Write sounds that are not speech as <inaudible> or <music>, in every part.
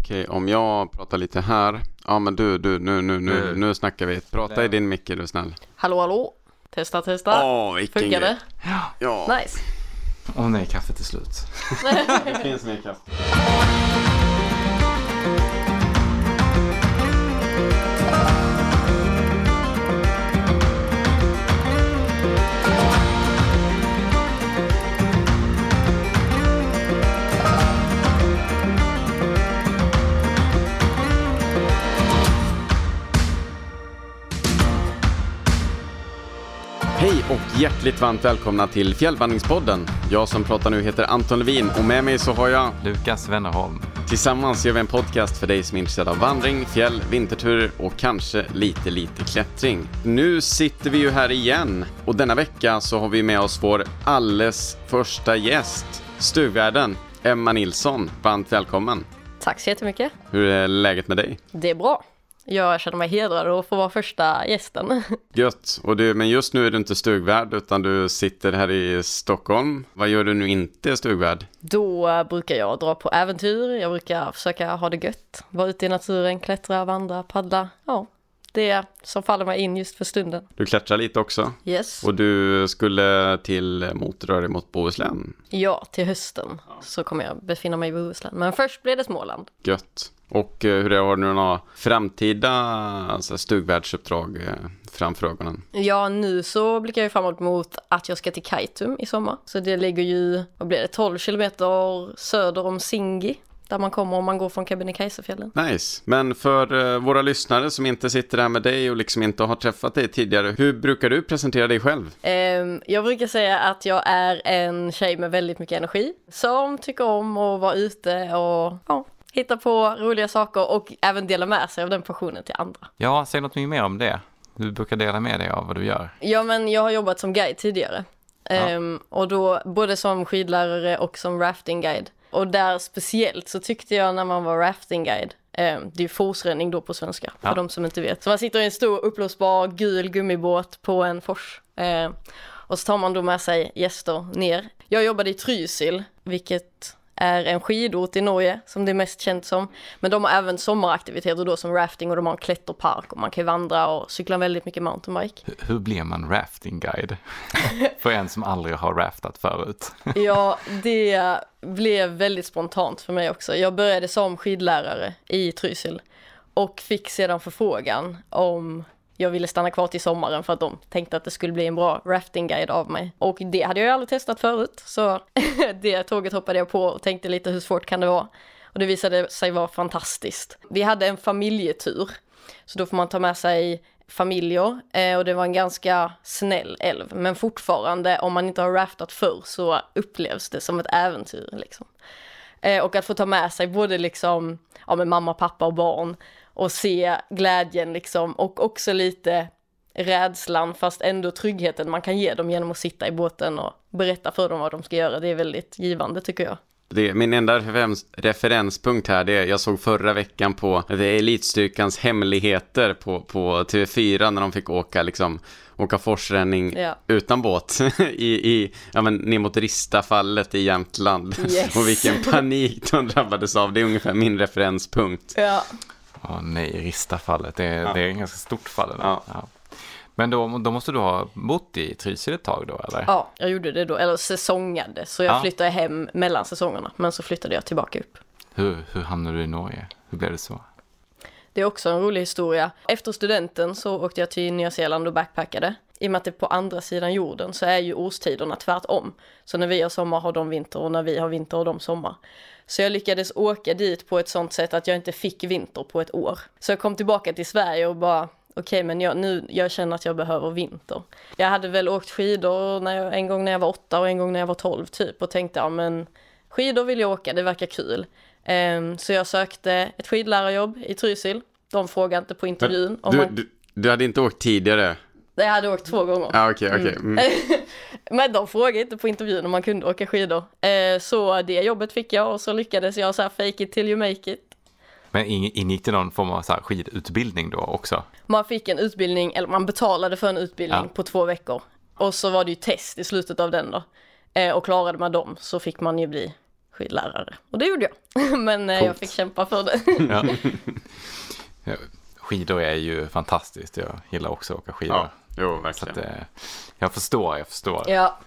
Okej, om jag pratar lite här. Ja, men du, du, nu, nu, nu, Nu. nu snackar vi. Prata i din mick är du snäll. Hallå hallå? Testa testa. Åh, vilken Funkar grej. det? Ja, Nice. Åh nej, kaffet är slut. <laughs> det finns mer kaffe. Hej och hjärtligt varmt välkomna till Fjällvandringspodden. Jag som pratar nu heter Anton Levin och med mig så har jag Lukas Wennerholm. Tillsammans gör vi en podcast för dig som är intresserad av vandring, fjäll, vinterturer och kanske lite, lite klättring. Nu sitter vi ju här igen och denna vecka så har vi med oss vår alldeles första gäst, stugvärden Emma Nilsson. Varmt välkommen. Tack så jättemycket. Hur är läget med dig? Det är bra. Jag känner mig hedrad att få vara första gästen. <laughs> Gött. Och du, men just nu är du inte stugvärd utan du sitter här i Stockholm. Vad gör du nu inte stugvärd? Då brukar jag dra på äventyr, jag brukar försöka ha det gött. Vara ute i naturen, klättra, vandra, paddla. Ja, det som faller mig in just för stunden. Du klättrar lite också. Yes. Och du skulle till motröre mot Bohuslän. Ja, till hösten så kommer jag befinna mig i Bohuslän. Men först blir det Småland. Gött. Och eh, hur är det, har du några framtida alltså, stugvärdsuppdrag eh, framför ögonen? Ja, nu så blickar jag framåt mot att jag ska till Kaitum i sommar. Så det ligger ju, vad blir det, 12 kilometer söder om Singi. Där man kommer om man går från Kebnekaisefjällen. Nice. Men för eh, våra lyssnare som inte sitter här med dig och liksom inte har träffat dig tidigare, hur brukar du presentera dig själv? Ehm, jag brukar säga att jag är en tjej med väldigt mycket energi. Som tycker om att vara ute och ja, hitta på roliga saker och även dela med sig av den passionen till andra. Ja, säg något mer om det. Du brukar dela med dig av vad du gör. Ja, men jag har jobbat som guide tidigare. Ehm, och då både som skidlärare och som raftingguide. Och där speciellt så tyckte jag när man var raftingguide, ehm, det är ju forsränning då på svenska, för Ja. de som inte vet. Så man sitter i en stor uppblåsbar gul gummibåt på en fors. Ehm, och så tar man då med sig gäster ner. Jag jobbade i Trysil, vilket är en skidort i Norge som det är mest känt som. Men de har även sommaraktiviteter då som rafting och de har en klätterpark och man kan vandra och cykla väldigt mycket mountainbike. Hur, hur blir man raftingguide? <laughs> för en som aldrig har raftat förut. <laughs> Ja, det blev väldigt spontant för mig också. Jag började som skidlärare i Trysil och fick sedan förfrågan om jag ville stanna kvar till sommaren för att de tänkte att det skulle bli en bra raftingguide av mig. Och det hade jag ju aldrig testat förut, så <laughs> det tåget hoppade jag på och tänkte lite hur svårt kan det vara? Och det visade sig vara fantastiskt. Vi hade en familjetur, så då får man ta med sig familjer eh, och det var en ganska snäll älv. Men fortfarande, om man inte har raftat förr så upplevs det som ett äventyr liksom. Eh, och att få ta med sig både liksom, ja med mamma, pappa och barn och se glädjen liksom och också lite rädslan fast ändå tryggheten man kan ge dem genom att sitta i båten och berätta för dem vad de ska göra. Det är väldigt givande tycker jag. Det, min enda referens, referenspunkt här, det är, jag såg förra veckan på det Elitstyrkans hemligheter på, på TV4 när de fick åka, liksom, åka forsränning Ja. utan båt <laughs> i, i, ja, men, ner mot Ristafallet i Jämtland. Yes. <laughs> Och vilken panik de drabbades av, det är ungefär min referenspunkt. Ja. Åh nej, Ristafallet, det, är- Ja. det är ett ganska stort fall. Eller? Ja. Men då, då måste du ha bott i Trysil ett tag då, eller? ja, jag gjorde det då, eller säsongade, så jag Ja. flyttade hem mellan säsongerna, men så flyttade jag tillbaka upp. Hur, hur hamnade du i Norge? Hur blev det så? Det är också en rolig historia. Efter studenten så åkte jag till Nya Zeeland och backpackade. I och med att det är på andra sidan jorden så är ju årstiderna tvärtom. Så när vi har sommar har de vinter och när vi har vinter har de sommar. Så jag lyckades åka dit på ett sånt sätt att jag inte fick vinter på ett år. Så jag kom tillbaka till Sverige och bara okej men jag, nu, jag känner att jag behöver vinter. Jag hade väl åkt skidor när jag, en gång när jag var åtta och en gång när jag var tolv typ och tänkte ja men skidor vill jag åka, det verkar kul. Ehm, så jag sökte ett skidlärarjobb i Trysil. De frågade inte på intervjun om Du, man... du, du hade inte åkt tidigare? Jag hade åkt två gånger. Ja, okej, okej. Mm. <laughs> Men de frågade inte på intervjun om man kunde åka skidor. Eh, så det jobbet fick jag och så lyckades jag så här fake it till you make it. Men ing- ingick det någon form av så här skidutbildning då också? Man fick en utbildning, eller man betalade för en utbildning Ja. på två veckor. Och så var det ju test i slutet av den då. Eh, och klarade man dem så fick man ju bli skidlärare. Och det gjorde jag. <laughs> Men eh, jag Coolt. fick kämpa för det. <laughs> Ja, Skidor är ju fantastiskt. Jag gillar också att åka skidor. Ja, jo, Så verkligen. att, eh, jag förstår, jag förstår. ja,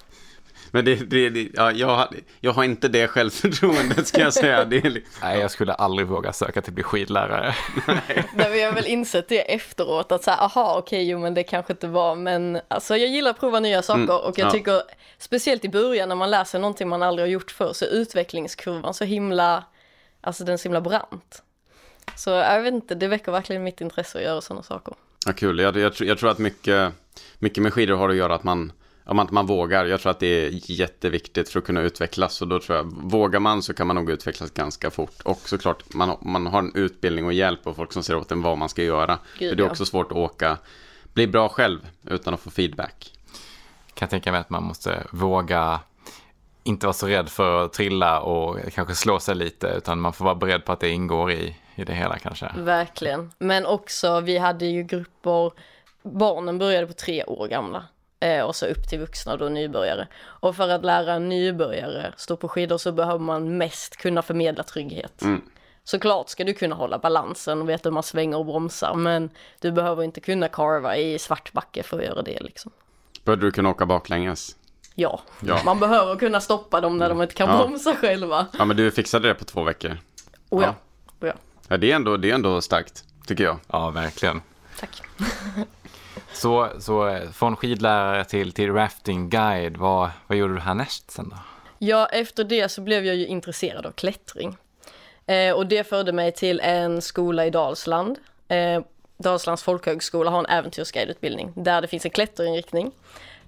Men det, det, det, ja, jag, har, jag har inte det självförtroendet ska jag säga. Det är, li- Nej, jag skulle aldrig våga söka till att bli skidlärare. <laughs> Nej, men jag har väl insett det efteråt att så här, aha, okej, jo men det kanske inte var, men alltså jag gillar att prova nya saker Mm, och jag ja. tycker speciellt i början när man lär sig någonting man aldrig har gjort förr så är utvecklingskurvan så himla, alltså den är så himla brant. Så jag vet inte, det väcker verkligen mitt intresse att göra sådana saker. Ja, kul. Jag, jag, tror- jag tror att mycket, mycket med skidor har att göra att man, om att man vågar. Jag tror att det är jätteviktigt för att kunna utvecklas. Och då tror jag, vågar man så kan man nog utvecklas ganska fort. Och såklart, man, man har en utbildning och hjälp och folk som säger åt en vad man ska göra. Gud, för det är ja. också svårt att åka, bli bra själv utan att få feedback. Kan tänka mig att man måste våga inte vara så rädd för att trilla och kanske slå sig lite, utan man får vara beredd på att det ingår i, i det hela kanske. Verkligen. Men också, vi hade ju grupper, barnen började på tre år gamla. Eh, och så upp till vuxna då nybörjare. Och för att lära en nybörjare stå på skidor så behöver man mest kunna förmedla trygghet. Mm. Såklart ska du kunna hålla balansen och veta hur man svänger och bromsar men du behöver inte kunna carva i svartbacke för att göra det liksom. Började du kunna åka baklänges? Ja, Ja. man behöver kunna stoppa dem när de inte kan Ja. bromsa själva. Ja, men du fixade det på två veckor. Oh ja, Ja. oh ja. Ja, det är ändå, det är ändå starkt, tycker jag. Ja, verkligen. tack. <laughs> Så, så eh, från skidlärare till, till raftingguide, vad, vad gjorde du härnäst sen då? Ja, efter det så blev jag ju intresserad av klättring. Eh, och det förde mig till en skola i Dalsland. Eh, Dalslands folkhögskola har en äventyrsguideutbildning där det finns en klätterinriktning.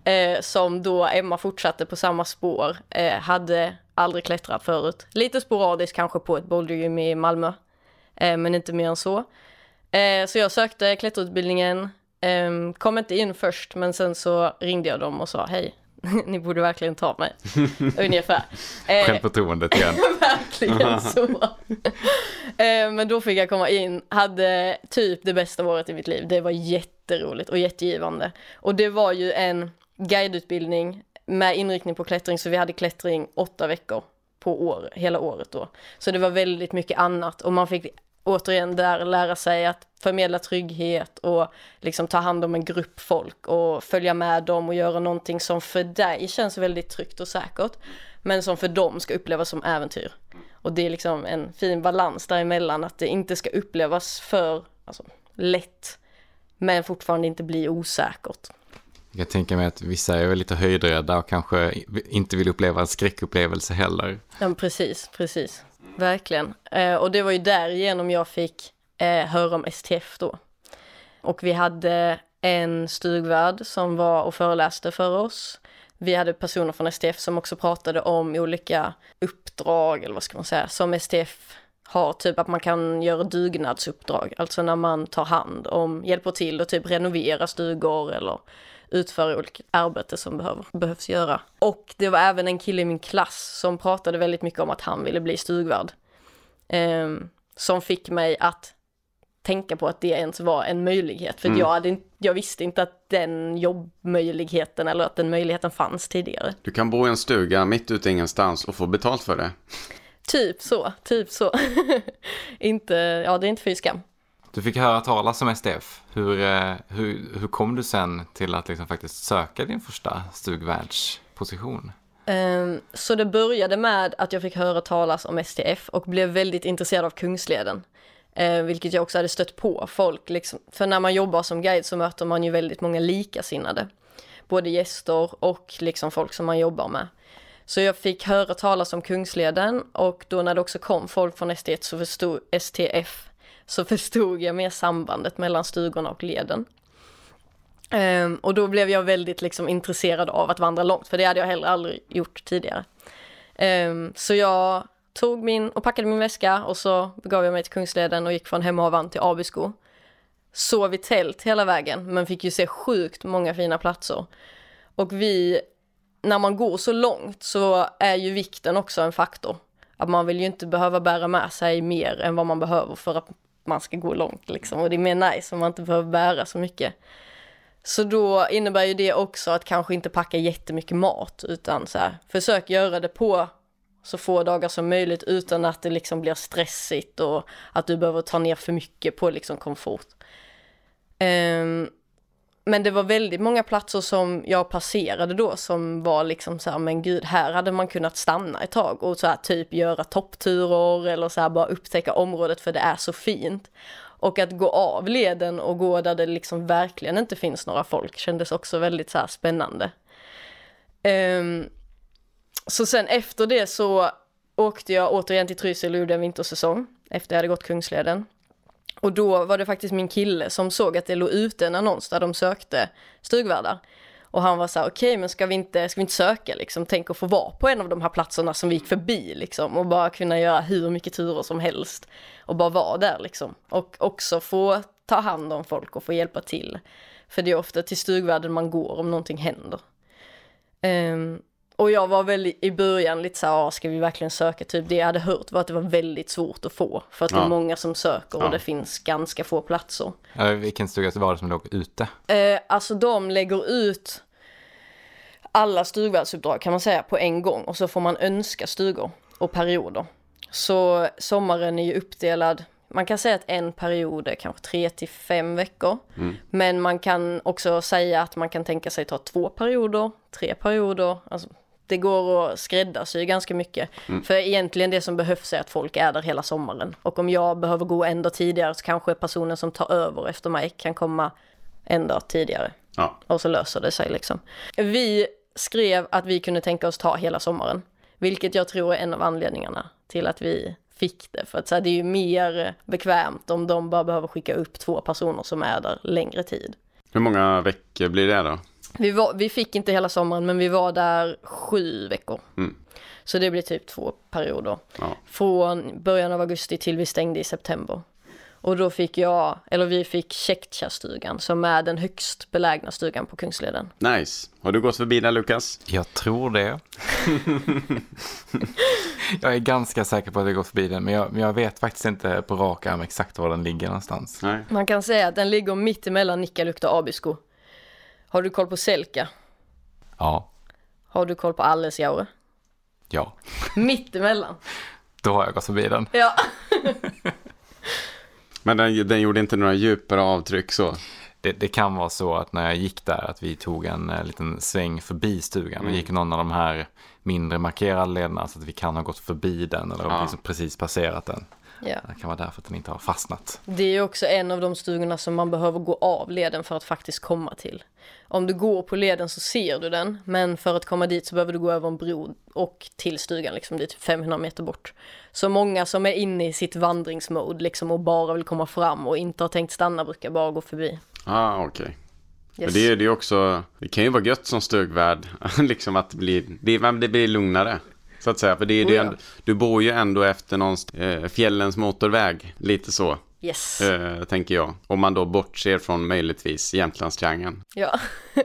Eh, som då Emma fortsatte på samma spår, eh, hade aldrig klättrat förut. Lite sporadiskt kanske på ett bouldergym i Malmö, eh, men inte mer än så. Eh, så jag sökte klätterutbildningen, eh, kom inte in först, men sen så ringde jag dem och sa hej, <laughs> ni borde verkligen ta mig. <laughs> Ungefär. Eh, Självförtroendet igen. <laughs> verkligen så. Eh, Men då fick jag komma in, hade typ det bästa året i mitt liv. Det var jätteroligt och jättegivande. Och det var ju en guideutbildning med inriktning på klättring, så vi hade klättring åtta veckor på år, hela året då. Så det var väldigt mycket annat och man fick återigen där lära sig att förmedla trygghet och liksom ta hand om en grupp folk och följa med dem och göra någonting som för dig känns väldigt tryggt och säkert men som för dem ska upplevas som äventyr. Och det är liksom en fin balans däremellan att det inte ska upplevas för alltså, lätt men fortfarande inte bli osäkert. Jag kan tänka mig att vissa är väl lite höjdrädda och kanske inte vill uppleva en skräckupplevelse heller. Ja, men precis, precis. Verkligen. Eh, och det var ju därigenom jag fick eh, höra om STF då. Och vi hade en stugvärd som var och föreläste för oss. Vi hade personer från STF som också pratade om olika uppdrag, eller vad ska man säga, som STF har, typ att man kan göra dugnadsuppdrag, alltså när man tar hand om, hjälper till och typ renovera stugor eller utföra olika arbete som behöver, behövs göra. Och det var även en kille i min klass som pratade väldigt mycket om att han ville bli stugvärd. Ehm, som fick mig att tänka på att det ens var en möjlighet. För att jag, hade, jag visste inte att den jobbmöjligheten eller att den möjligheten fanns tidigare. Du kan bo i en stuga mitt ute ingenstans och få betalt för det. Typ så, typ så. <laughs> inte, ja det är inte fy skam. Du fick höra talas om STF. Hur, eh, hur, hur kom du sen till att liksom faktiskt söka din första stugvärdsposition? Ehm, så det började med att jag fick höra talas om STF och blev väldigt intresserad av Kungsleden. Eh, vilket jag också hade stött på folk, liksom. för när man jobbar som guide så möter man ju väldigt många likasinnade. Både gäster och liksom folk som man jobbar med. Så jag fick höra talas om Kungsleden och då när det också kom folk från STF så förstod, STF så förstod jag mer sambandet mellan stugorna och leden. Um, och då blev jag väldigt liksom intresserad av att vandra långt, för det hade jag heller aldrig gjort tidigare. Um, så jag tog min och packade min väska och så begav jag mig till Kungsleden och gick från Hemavan till Abisko. Sov i tält hela vägen, men fick ju se sjukt många fina platser. Och vi, när man går så långt så är ju vikten också en faktor. Att man vill ju inte behöva bära med sig mer än vad man behöver för att man ska gå långt liksom. Och det är mer nice om man inte behöver bära så mycket. Så då innebär ju det också att kanske inte packa jättemycket mat utan så här, försök göra det på så få dagar som möjligt utan att det liksom blir stressigt och att du behöver ta ner för mycket på liksom komfort. Um, men det var väldigt många platser som jag passerade då som var liksom så här, men gud, här hade man kunnat stanna ett tag och så här typ göra toppturer eller så här bara upptäcka området för det är så fint. Och att gå av leden och gå där det liksom verkligen inte finns några folk kändes också väldigt så här spännande. Um, så sen efter det så åkte jag återigen till Trysil och gjorde en vintersäsong efter jag hade gått Kungsleden. Och då var det faktiskt min kille som såg att det låg ute en annons där de sökte stugvärdar. Och han var så här, okej okay, men ska vi, inte, ska vi inte söka liksom? Tänk att få vara på en av de här platserna som vi gick förbi liksom. Och bara kunna göra hur mycket turer som helst. Och bara vara där liksom. Och också få ta hand om folk och få hjälpa till. För det är ofta till stugvärden man går om någonting händer. Um, och jag var väl i början lite så här, ska vi verkligen söka? Typ det jag hade hört var att det var väldigt svårt att få. För att ja. det är många som söker och ja. det finns ganska få platser. Ja, vilken stuga var det som låg ute? Eh, alltså de lägger ut alla stugvärdsuppdrag kan man säga på en gång och så får man önska stugor och perioder. Så sommaren är ju uppdelad man kan säga att en period är kanske tre till fem veckor. Mm. Men man kan också säga att man kan tänka sig ta två perioder, tre perioder. Alltså, det går att skräddarsy ganska mycket. Mm. För egentligen det som behövs är att folk är där hela sommaren. Och om jag behöver gå en dag tidigare så kanske personen som tar över efter mig kan komma en dag tidigare. Ja. Och så löser det sig liksom. Vi skrev att vi kunde tänka oss ta hela sommaren. Vilket jag tror är en av anledningarna till att vi fick det. För att så här, det är ju mer bekvämt om de bara behöver skicka upp två personer som är där längre tid. Hur många veckor blir det då? Vi, var, vi fick inte hela sommaren men vi var där sju veckor. Mm. Så det blir typ två perioder. Ja. Från början av augusti till vi stängde i september. Och då fick jag, eller vi fick Käcktjärstugan som är den högst belägna stugan på Kungsleden. Nice. Har du gått förbi den Lukas? Jag tror det. <laughs> jag är ganska säker på att jag gått förbi den men jag, men jag vet faktiskt inte på rak arm exakt var den ligger någonstans. Nej. Man kan säga att den ligger mitt emellan Nikkaluokta och Abisko. Har du koll på Selka? Ja. Har du koll på Allesjaure? Ja. Mitt emellan. <laughs> Då har jag gått förbi den. Ja. <laughs> Men den, den gjorde inte några djupare avtryck så? Det, det, kan vara så att när jag gick där att vi tog en uh, liten sväng förbi stugan mm. och gick någon av de här mindre markerade lederna så att vi kan ha gått förbi den eller ja. liksom precis passerat den. Ja. Det kan vara därför att den inte har fastnat. Det är också en av de stugorna som man behöver gå av leden för att faktiskt komma till. Om du går på leden så ser du den, men för att komma dit så behöver du gå över en bro och till stugan, liksom, det är typ 500 meter bort. Så många som är inne i sitt vandringsmode liksom och bara vill komma fram och inte har tänkt stanna brukar bara gå förbi. Ah, okej. Okay. Yes. Men det, är, det, är också, det kan ju vara gött som stugvärd, <laughs> liksom att det blir, det, det blir lugnare. Så att säga, för det är oh, ja. du bor ju ändå efter någon eh, fjällens motorväg, lite så. Yes. Eh, tänker jag. Om man då bortser från möjligtvis Jämtlandstriangeln. Ja. <laughs>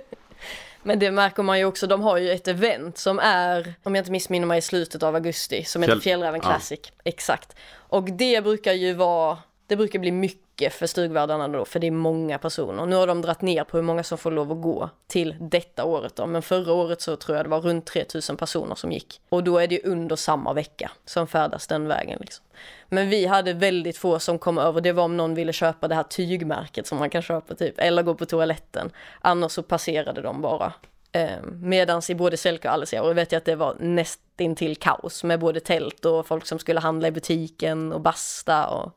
Men det märker man ju också, de har ju ett event som är, om jag inte missminner mig, i slutet av augusti, som heter Fjäll... Fjällräven Classic. Ja. Exakt. Och det brukar ju vara, det brukar bli mycket mycket för stugvärdarna då, för det är många personer. Nu har de dratt ner på hur många som får lov att gå till detta året då, men förra året så tror jag det var runt 3000 personer som gick. Och då är det under samma vecka som färdas den vägen liksom. Men vi hade väldigt få som kom över, det var om någon ville köpa det här tygmärket som man kan köpa typ, eller gå på toaletten. Annars så passerade de bara. Ehm, Medan i både Selka och Alesjaure vet jag att det var nästintill kaos med både tält och folk som skulle handla i butiken och basta och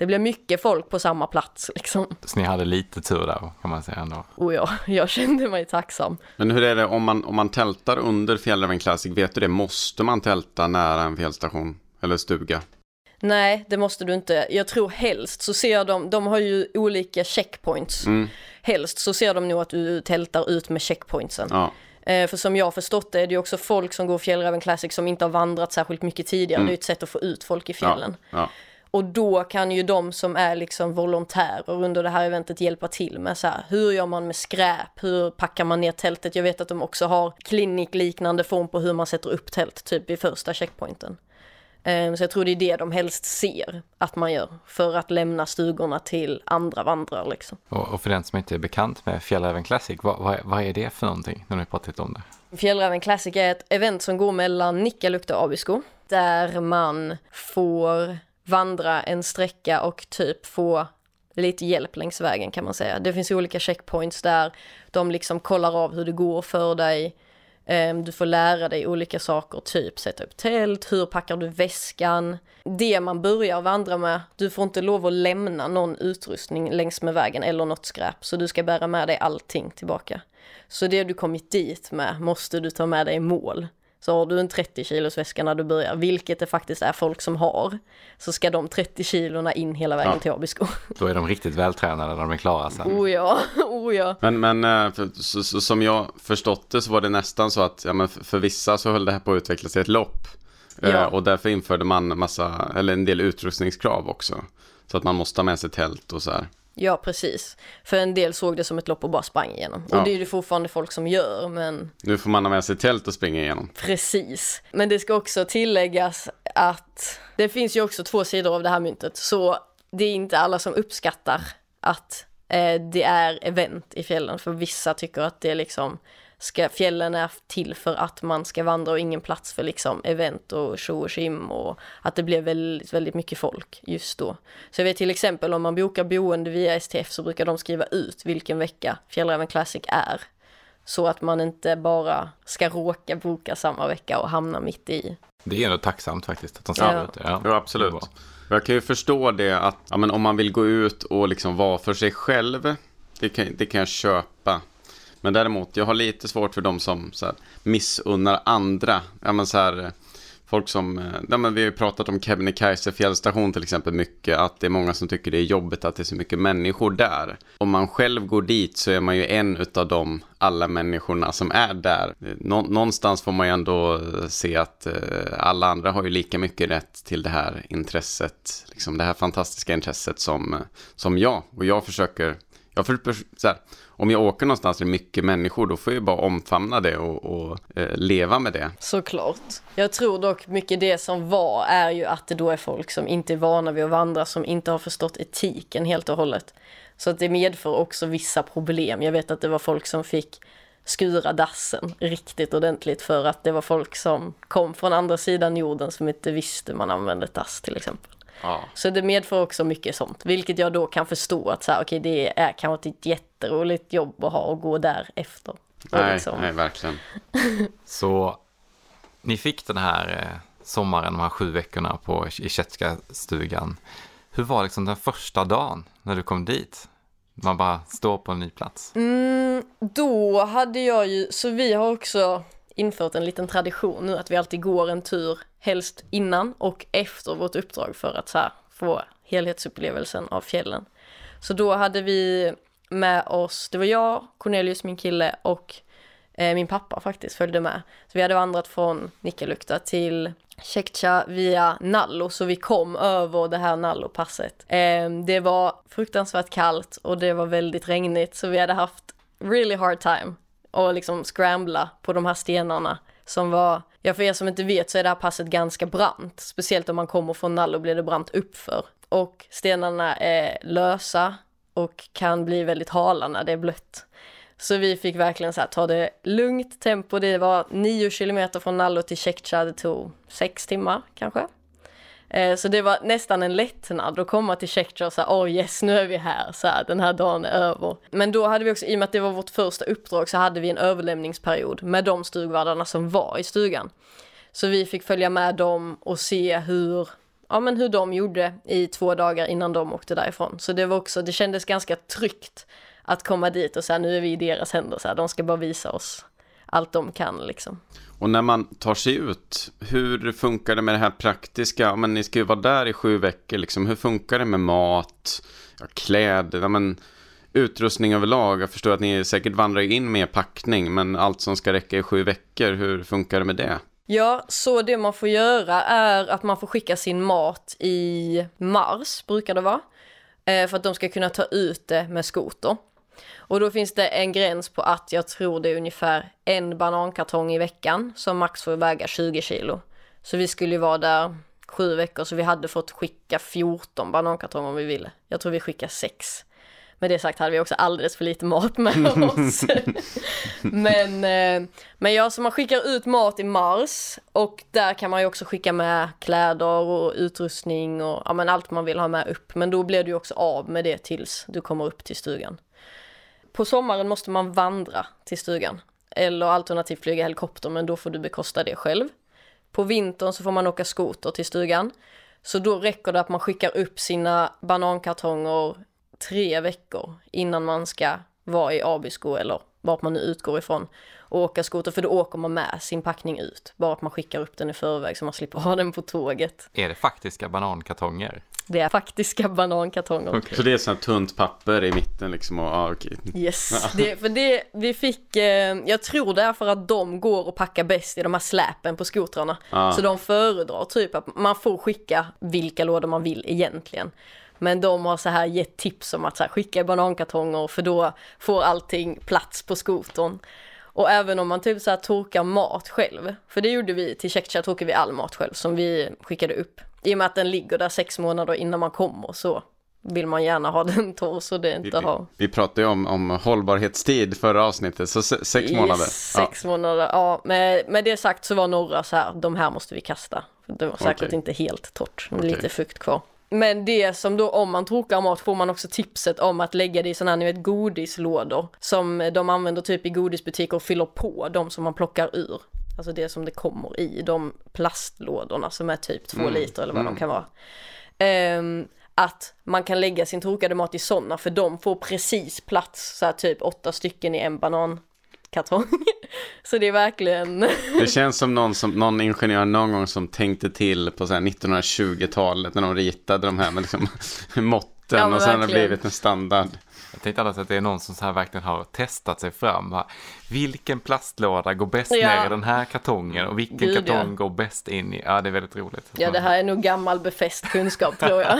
det blev mycket folk på samma plats liksom. Så ni hade lite tur där kan man säga ändå? Oh ja, <laughs> jag kände mig tacksam. Men hur är det om man, om man tältar under Fjällräven Classic, vet du det, måste man tälta nära en fjällstation eller stuga? Nej, det måste du inte. Jag tror helst så ser de, de har ju olika checkpoints. Mm. Helst så ser de nog att du tältar ut med checkpointsen. Ja. Eh, för som jag har förstått det är det ju också folk som går Fjällräven Classic som inte har vandrat särskilt mycket tidigare. Mm. Det är ett sätt att få ut folk i fjällen. Ja. Ja. Och då kan ju de som är liksom volontärer under det här eventet hjälpa till med så här, hur gör man med skräp, hur packar man ner tältet? Jag vet att de också har klinikliknande form på hur man sätter upp tält, typ vid första checkpointen. Ehm, så jag tror det är det de helst ser att man gör för att lämna stugorna till andra vandrare. Liksom. Och, för den som inte är bekant med Fjällräven Classic, vad, vad, vad, är det för någonting när ni pratat om det? Fjällräven Classic är ett event som går mellan Nikkaluokta och Abisko där man får vandra en sträcka och typ få lite hjälp längs vägen kan man säga. Det finns olika checkpoints där de liksom kollar av hur det går för dig. Ehm, du får lära dig olika saker, typ sätta upp tält, hur packar du väskan? Det man börjar vandra med, du får inte lov att lämna någon utrustning längs med vägen eller något skräp, så du ska bära med dig allting tillbaka. Så det du kommit dit med måste du ta med dig i mål. Så har du en 30 kilos väska när du börjar, vilket det faktiskt är folk som har, så ska de 30 kilorna in hela vägen ja. till Abisko. <laughs> Då är de riktigt vältränade när de är klara sen. Oh ja, <laughs> oh ja. Men, men eh, för, så, så, som jag förstått det så var det nästan så att ja, men för, för vissa så höll det här på att utvecklas till ett lopp. Eh, ja. och därför införde man massa, eller en del utrustningskrav också. Så att man måste ha med sig tält och så här. Ja, precis. För en del såg det som ett lopp och bara sprang igenom. Ja. Och det är det fortfarande folk som gör, men... Nu får man ha med sig tält och springa igenom. Precis. Men det ska också tilläggas att det finns ju också två sidor av det här myntet. Så det är inte alla som uppskattar att eh, det är event i fjällen. För vissa tycker att det är liksom ska, fjällen är till för att man ska vandra och ingen plats för liksom event och show och sim och att det blir väldigt, väldigt mycket folk just då. Så jag vet till exempel om man bokar boende via STF så brukar de skriva ut vilken vecka Fjällräven Classic är. Så att man inte bara ska råka boka samma vecka och hamna mitt i. Det är ändå tacksamt faktiskt att de skriver ja. ut det. Ja, ja absolut. Jag kan ju förstå det att ja, men om man vill gå ut och liksom vara för sig själv, det kan, det kan jag köpa. Men däremot, jag har lite svårt för de som så här, missunnar andra. Ja, men så här, eh, folk som, eh, ja, men vi har ju pratat om Kebnekaise fjällstation till exempel mycket, att det är många som tycker det är jobbigt att det är så mycket människor där. Om man själv går dit så är man ju en av de alla människorna som är där. Eh, nå någonstans får man ju ändå se att eh, alla andra har ju lika mycket rätt till det här intresset, liksom det här fantastiska intresset som, som jag. Och jag försöker, jag försöker så här, om jag åker någonstans där det är mycket människor, då får jag bara omfamna det och, och eh, leva med det. Såklart. Jag tror dock mycket det som var är ju att det då är folk som inte är vana vid att vandra, som inte har förstått etiken helt och hållet. Så att det medför också vissa problem. Jag vet att det var folk som fick skura dassen riktigt ordentligt för att det var folk som kom från andra sidan jorden som inte visste man använde dass till exempel. Ja. Så det medför också mycket sånt, vilket jag då kan förstå att så här, okay, det är kanske ett jätteroligt jobb att ha och gå där efter. Nej, liksom. nej, verkligen. <laughs> Så ni fick den här eh, sommaren, de här sju veckorna på, i stugan. Hur var liksom den första dagen när du kom dit? Man bara står på en ny plats. Mm, då hade jag ju, så vi har också infört en liten tradition nu att vi alltid går en tur helst innan och efter vårt uppdrag för att så här, få helhetsupplevelsen av fjällen. Så då hade vi med oss, det var jag, Cornelius, min kille och eh, min pappa faktiskt följde med. Så vi hade vandrat från Nikkaluokta till Tjektja via Nallo, så vi kom över det här Nallo-passet. Eh, det var fruktansvärt kallt och det var väldigt regnigt, så vi hade haft really hard time och liksom scrambla på de här stenarna som var, ja för er som inte vet så är det här passet ganska brant, speciellt om man kommer från Nallo blir det brant uppför. Och stenarna är lösa och kan bli väldigt hala när det är blött. Så vi fick verkligen så här, ta det lugnt tempo, det var nio kilometer från Nallo till Tjektja, det tog sex timmar kanske. Eh, så det var nästan en lättnad att komma till Checkjar och säga oh yes nu är vi här, så här, den här dagen är över. Men då hade vi också, i och med att det var vårt första uppdrag så hade vi en överlämningsperiod med de stugvärdarna som var i stugan. Så vi fick följa med dem och se hur, ja men hur de gjorde i två dagar innan de åkte därifrån. Så det var också, det kändes ganska tryggt att komma dit och säga nu är vi i deras händer, så här, de ska bara visa oss allt de kan liksom. Och när man tar sig ut, hur funkar det med det här praktiska? Men ni ska ju vara där i sju veckor, liksom. hur funkar det med mat, ja, kläder, ja, men, utrustning överlag? Jag förstår att ni säkert vandrar in med packning, men allt som ska räcka i sju veckor, hur funkar det med det? Ja, så det man får göra är att man får skicka sin mat i mars, brukar det vara. Eh, för att de ska kunna ta ut det med skoter. Och då finns det en gräns på att jag tror det är ungefär en banankartong i veckan som max får väga 20 kilo. Så vi skulle ju vara där sju veckor så vi hade fått skicka 14 banankartonger om vi ville. Jag tror vi skickar sex. Med det sagt hade vi också alldeles för lite mat med <laughs> oss. men, eh, men ja, så man skickar ut mat i mars och där kan man ju också skicka med kläder och utrustning och ja, men allt man vill ha med upp. Men då blir du också av med det tills du kommer upp till stugan. På sommaren måste man vandra till stugan eller alternativt flyga helikopter men då får du bekosta det själv. På vintern så får man åka skoter till stugan. Så då räcker det att man skickar upp sina banankartonger tre veckor innan man ska vara i Abisko eller vart man nu utgår ifrån och åka skoter för då åker man med sin packning ut. Bara att man skickar upp den i förväg så man slipper ha den på tåget. Är det faktiska banankartonger? Det är faktiska banankartonger. Okay. Så det är sånt tunt papper i mitten liksom och, ah, okay. Yes, <laughs> det, för det vi fick, eh, jag tror det är för att de går och packar bäst i de här släpen på skotrarna. Ah. Så de föredrar typ att man får skicka vilka lådor man vill egentligen. Men de har så här gett tips om att så här, skicka banankartonger för då får allting plats på skotern. Och även om man typ så här torkar mat själv, för det gjorde vi till Checkchat, torkade vi all mat själv som vi skickade upp. I och med att den ligger där sex månader innan man kommer så vill man gärna ha <laughs> den torr så det inte vi, har. Vi pratade ju om, om hållbarhetstid förra avsnittet, så sex yes, månader. Sex ja. månader, ja. Med, med det sagt så var några så här, de här måste vi kasta. Det var säkert okay. inte helt torrt, okay. lite fukt kvar. Men det som då, om man torkar mat får man också tipset om att lägga det i sådana här, ni vet, godislådor som de använder typ i godisbutiker och fyller på de som man plockar ur. Alltså det som det kommer i, de plastlådorna som är typ två mm. liter eller vad mm. de kan vara. Um, att man kan lägga sin torkade mat i sådana för de får precis plats, så här typ åtta stycken i en banan kartong. <laughs> så det är verkligen... det känns som någon, som någon ingenjör någon gång som tänkte till på 1920-talet när de ritade de här med liksom, <laughs> måtten ja, och sen har det blivit en standard. Jag tänkte alltid att det är någon som så här verkligen har testat sig fram. Va? Vilken plastlåda går bäst ja. ner i den här kartongen och vilken Gud, kartong ja. går bäst in i? Ja, det är väldigt roligt. Ja, det här är nog gammal befäst kunskap tror jag.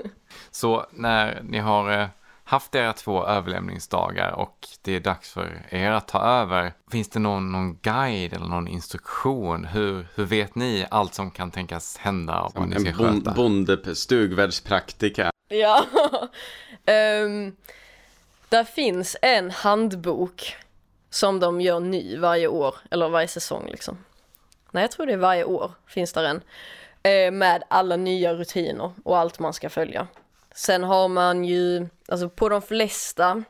<laughs> så när ni har eh, haft era två överlämningsdagar och det är dags för er att ta över. Finns det någon, någon guide eller någon instruktion? Hur, hur vet ni allt som kan tänkas hända? Och vad ni ska en sköta? bonde, stugvärldspraktika. Ja, um, <laughs> där finns en handbok som de gör ny varje år, eller varje säsong liksom. Nej, jag tror det är varje år finns där en. Eh, med alla nya rutiner och allt man ska följa. Sen har man ju, alltså på de flesta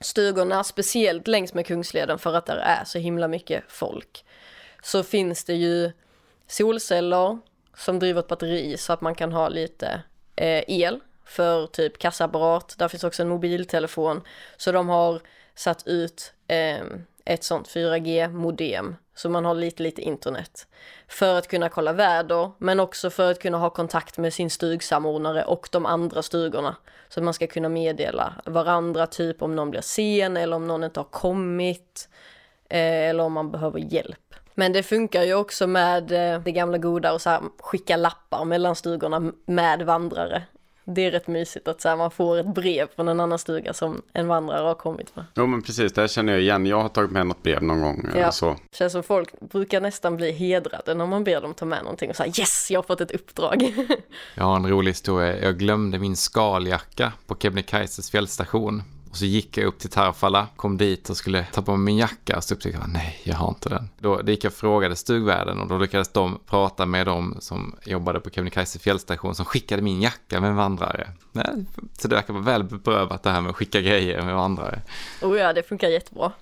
stugorna, speciellt längs med Kungsleden för att där är så himla mycket folk, så finns det ju solceller som driver ett batteri så att man kan ha lite eh, el för typ kassaapparat. Där finns också en mobiltelefon. Så de har satt ut eh, ett sånt 4G-modem så man har lite, lite internet. För att kunna kolla väder, men också för att kunna ha kontakt med sin stugsamordnare och de andra stugorna. Så att man ska kunna meddela varandra, typ om någon blir sen eller om någon inte har kommit. Eh, eller om man behöver hjälp. Men det funkar ju också med eh, det gamla goda och så här, skicka lappar mellan stugorna med vandrare det är rätt mysigt att så här, man får ett brev från en annan stuga som en vandrare har kommit med. Jo men precis, det här känner jag igen. Jag har tagit med något brev någon gång. Ja, så. Det känns som folk brukar nästan bli hedrade när man ber dem ta med någonting och säga yes, jag har fått ett uppdrag. <laughs> jag har en rolig historia. Jag glömde min skaljacka på Kebnekaises fjällstation. Och så gick jag upp till Tarfala, kom dit och skulle ta på mig min jacka och så upptäckte jag nej, jag har inte den. Då, gick jag och frågade stugvärden och då lyckades de prata med dem som jobbade på Kebnekaise fjällstation som skickade min jacka med en vandrare. Nej, så det verkar vara väl beprövat det här med att skicka grejer med vandrare. Oh ja, det funkar jättebra.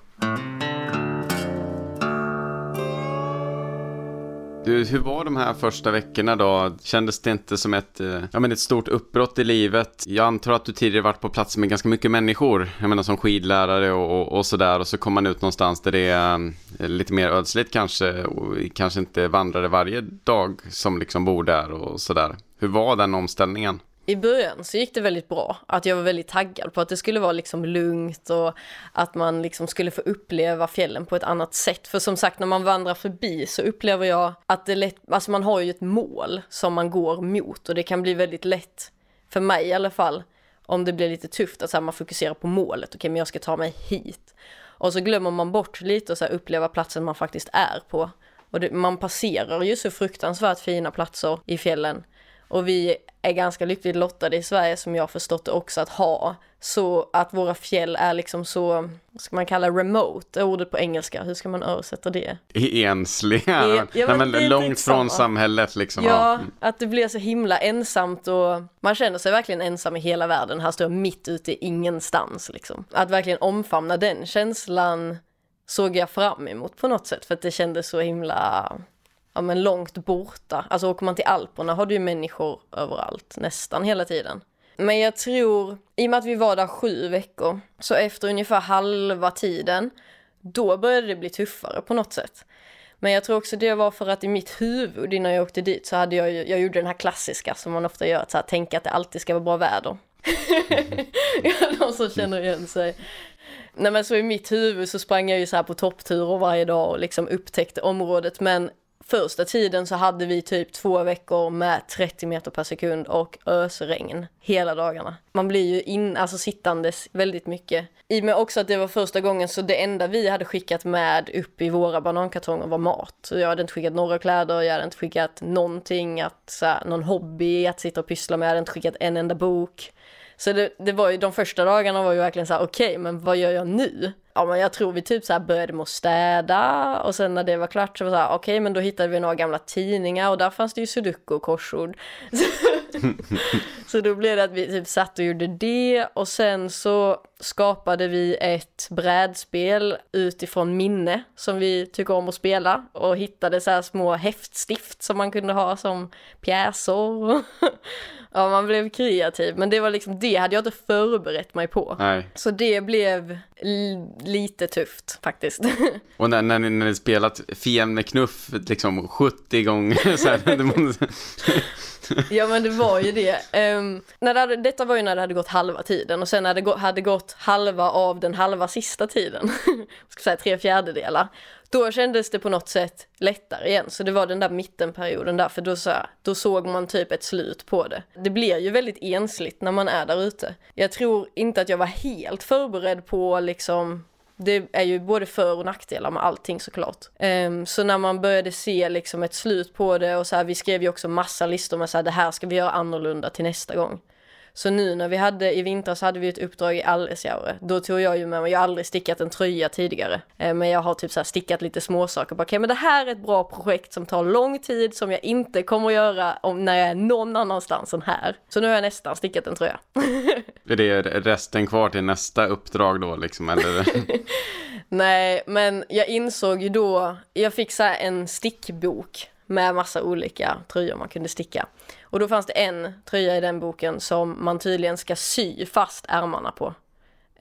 Du, hur var de här första veckorna då? Kändes det inte som ett, eh, ja, men ett stort uppbrott i livet? Jag antar att du tidigare varit på plats med ganska mycket människor, jag menar som skidlärare och, och, och sådär och så kom man ut någonstans där det är eh, lite mer ödsligt kanske och kanske inte vandrade varje dag som liksom bor där och sådär. Hur var den omställningen? I början så gick det väldigt bra. Att jag var väldigt taggad på att det skulle vara liksom lugnt och att man liksom skulle få uppleva fjällen på ett annat sätt. För som sagt, när man vandrar förbi så upplever jag att det lätt, alltså man har ju ett mål som man går mot och det kan bli väldigt lätt, för mig i alla fall, om det blir lite tufft att så här, man fokuserar på målet. Okej, okay, men jag ska ta mig hit. Och så glömmer man bort lite och så här, uppleva platsen man faktiskt är på. Och det, man passerar ju så fruktansvärt fina platser i fjällen och vi är ganska lyckligt lottade i Sverige som jag förstått det också att ha så att våra fjäll är liksom så, vad ska man kalla remote, är ordet på engelska, hur ska man översätta det? Ensliga, ja, men, Nej, men långt från samhället liksom. Ja, mm. att det blir så himla ensamt och man känner sig verkligen ensam i hela världen, här står jag mitt ute i ingenstans liksom. Att verkligen omfamna den känslan såg jag fram emot på något sätt för att det kändes så himla ja, men långt borta. Alltså åker man till Alperna har du ju människor överallt, nästan hela tiden. Men jag tror, i och med att vi var där sju veckor, så efter ungefär halva tiden, då började det bli tuffare på något sätt. Men jag tror också det var för att i mitt huvud innan jag åkte dit så hade jag jag gjorde den här klassiska som man ofta gör, att så här, tänka att det alltid ska vara bra väder. <laughs> ja, de som känner igen sig. Nej men så i mitt huvud så sprang jag ju så här på toppturer varje dag och liksom upptäckte området men första tiden så hade vi typ två veckor med 30 meter per sekund och ösregn hela dagarna. Man blir ju in, alltså sittandes väldigt mycket. I och med också att det var första gången så det enda vi hade skickat med upp i våra banankartonger var mat. Så jag hade inte skickat några kläder, jag hade inte skickat någonting, att, så här, någon hobby att sitta och pyssla med, jag hade inte skickat en enda bok. Så det, det var ju, de första dagarna var ju verkligen så här: okej, okay, men vad gör jag nu? Ja, men jag tror vi typ så här började med att städa och sen när det var klart så var det så här, okej, okay, men då hittade vi några gamla tidningar och där fanns det ju sudoku och korsord. <laughs> så då blev det att vi typ satt och gjorde det och sen så skapade vi ett brädspel utifrån minne som vi tycker om att spela och hittade så här små häftstift som man kunde ha som pjäser. <laughs> ja, man blev kreativ, men det var liksom, det hade jag inte förberett mig på. Nej. Så det blev lite tufft faktiskt. <laughs> Och när, när, ni, när ni spelat Fiende Knuff liksom 70 gånger så här, ja men det var ju det. Um, när det hade, detta var ju när det hade gått halva tiden och sen när det hade gått halva av den halva sista tiden, <laughs> ska säga tre fjärdedelar, då kändes det på något sätt lättare igen. Så det var den där mittenperioden där, för då, så då såg man typ ett slut på det. Det blir ju väldigt ensligt när man är där ute. Jag tror inte att jag var helt förberedd på liksom det är ju både för och nackdelar med allting såklart. Um, så när man började se liksom ett slut på det och så här, vi skrev ju också massa listor med så här, det här ska vi göra annorlunda till nästa gång. Så nu när vi hade, i vintras hade vi ett uppdrag i Allesjaure. Då tog jag ju med mig, jag har aldrig stickat en tröja tidigare. Eh, men jag har typ så stickat lite småsaker. Okej okay, men det här är ett bra projekt som tar lång tid, som jag inte kommer att göra om, när jag är någon annanstans än här. Så nu har jag nästan stickat en tröja. <laughs> är det resten kvar till nästa uppdrag då liksom? Eller? <laughs> Nej, men jag insåg ju då, jag fick så en stickbok med massa olika tröjor man kunde sticka. Och då fanns det en tröja i den boken som man tydligen ska sy fast ärmarna på.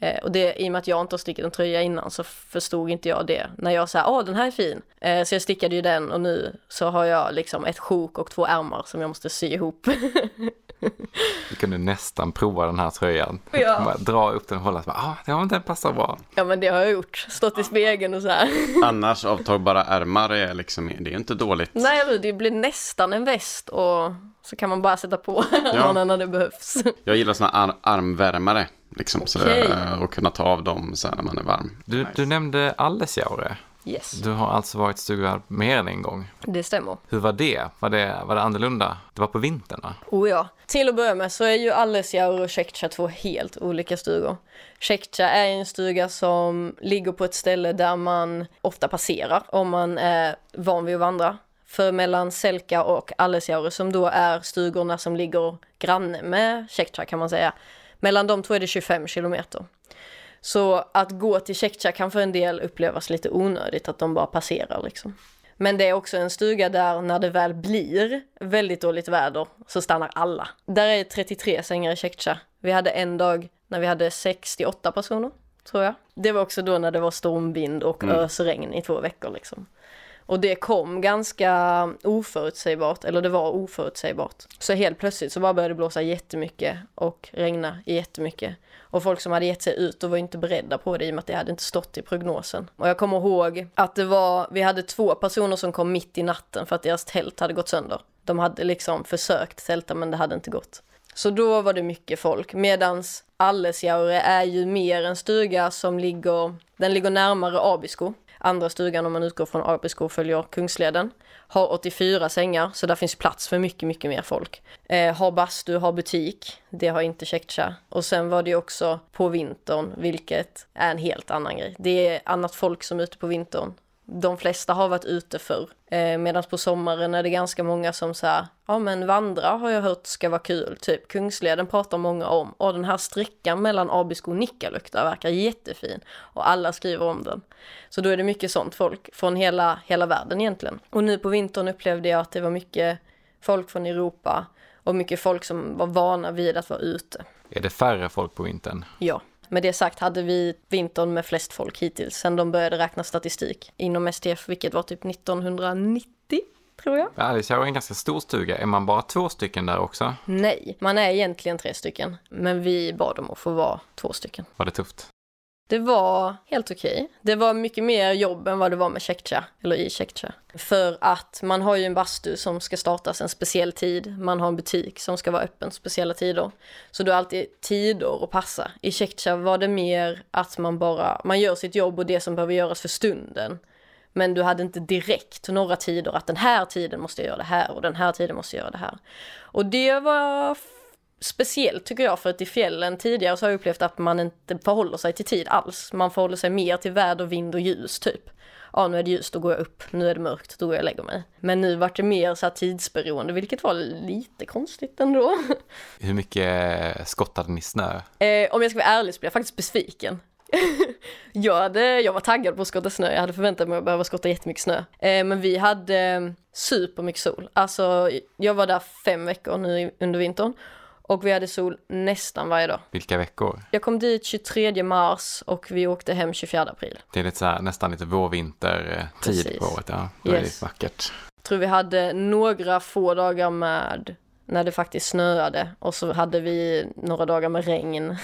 Eh, och det, i och med att jag inte har stickat en tröja innan så förstod inte jag det. När jag sa åh den här är fin. Eh, så jag stickade ju den och nu så har jag liksom ett sjok och två ärmar som jag måste sy ihop. Du kunde nästan prova den här tröjan. Ja. dra upp den och hålla ah, ja, den passar bra. Ja, men det har jag gjort. Stått i spegeln och så här. Annars avtagbara ärmar är liksom, det är inte dåligt. Nej, det blir nästan en väst och så kan man bara sätta på ja. <laughs> när det behövs. Jag gillar sådana ar armvärmare. Liksom, okay. så, och kunna ta av dem så när man är varm. Du, nice. du nämnde Allesjaure. Yes. Du har alltså varit stugvärd mer än en gång. Det stämmer. Hur var det? Var det, var det annorlunda? Det var på vintern va? Oh ja. Till att börja med så är ju Allesjaur och Tjektja två helt olika stugor. Tjektja är en stuga som ligger på ett ställe där man ofta passerar om man är van vid att vandra. För mellan Selka och Allesjaure som då är stugorna som ligger granne med Tjektja kan man säga. Mellan de två är det 25 kilometer. Så att gå till Tjektja kan för en del upplevas lite onödigt, att de bara passerar liksom. Men det är också en stuga där när det väl blir väldigt dåligt väder så stannar alla. Där är 33 sängar i Tjektja. Vi hade en dag när vi hade 68 personer, tror jag. Det var också då när det var stormvind och mm. ösregn i två veckor liksom. Och det kom ganska oförutsägbart, eller det var oförutsägbart. Så helt plötsligt så bara började det blåsa jättemycket och regna jättemycket. Och folk som hade gett sig ut och var inte beredda på det i och med att det hade inte stått i prognosen. Och jag kommer ihåg att det var, vi hade två personer som kom mitt i natten för att deras tält hade gått sönder. De hade liksom försökt tälta men det hade inte gått. Så då var det mycket folk, medans Allesjaure är ju mer en stuga som ligger, den ligger närmare Abisko. Andra stugan om man utgår från Abisko följer Kungsleden. Har 84 sängar så där finns plats för mycket, mycket mer folk. Eh, har bastu, har butik. Det har inte Chektja. Och sen var det också på vintern, vilket är en helt annan grej. Det är annat folk som är ute på vintern de flesta har varit ute förr. Eh, Medan på sommaren är det ganska många som säger, ja men vandra har jag hört ska vara kul, typ Kungsleden pratar många om, och den här sträckan mellan Abisko och Nikkaluokta verkar jättefin, och alla skriver om den. Så då är det mycket sånt folk från hela, hela världen egentligen. Och nu på vintern upplevde jag att det var mycket folk från Europa, och mycket folk som var vana vid att vara ute. Är det färre folk på vintern? Ja. Med det sagt hade vi vintern med flest folk hittills sen de började räkna statistik inom STF, vilket var typ 1990 tror jag. Alice har en ganska stor stuga. Är man bara två stycken där också? Nej, man är egentligen tre stycken. Men vi bad om att få vara två stycken. Var det tufft? Det var helt okej. Okay. Det var mycket mer jobb än vad det var med Checkcha, eller i Checkcha. För att man har ju en bastu som ska startas en speciell tid, man har en butik som ska vara öppen speciella tider. Så du har alltid tider att passa. I Checkcha var det mer att man bara, man gör sitt jobb och det som behöver göras för stunden. Men du hade inte direkt några tider att den här tiden måste jag göra det här och den här tiden måste jag göra det här. Och det var speciellt tycker jag för att i fjällen tidigare så har jag upplevt att man inte förhåller sig till tid alls. Man förhåller sig mer till väder, vind och ljus typ. Ja nu är det ljust, då går jag upp, nu är det mörkt, då går jag och lägger mig. Men nu vart det mer så här tidsberoende, vilket var lite konstigt ändå. <laughs> Hur mycket skottade ni snö? Eh, om jag ska vara ärlig så blir jag faktiskt besviken. <laughs> jag, hade, jag var taggad på att skotta snö, jag hade förväntat mig att behöva skotta jättemycket snö. Eh, men vi hade supermycket sol. Alltså jag var där fem veckor nu under vintern och vi hade sol nästan varje dag. Vilka veckor? Jag kom dit 23 mars och vi åkte hem 24 april. Det är lite så här, nästan lite vårvintertid på året. Ja, det yes. är vackert. Jag tror vi hade några få dagar med när det faktiskt snöade och så hade vi några dagar med regn.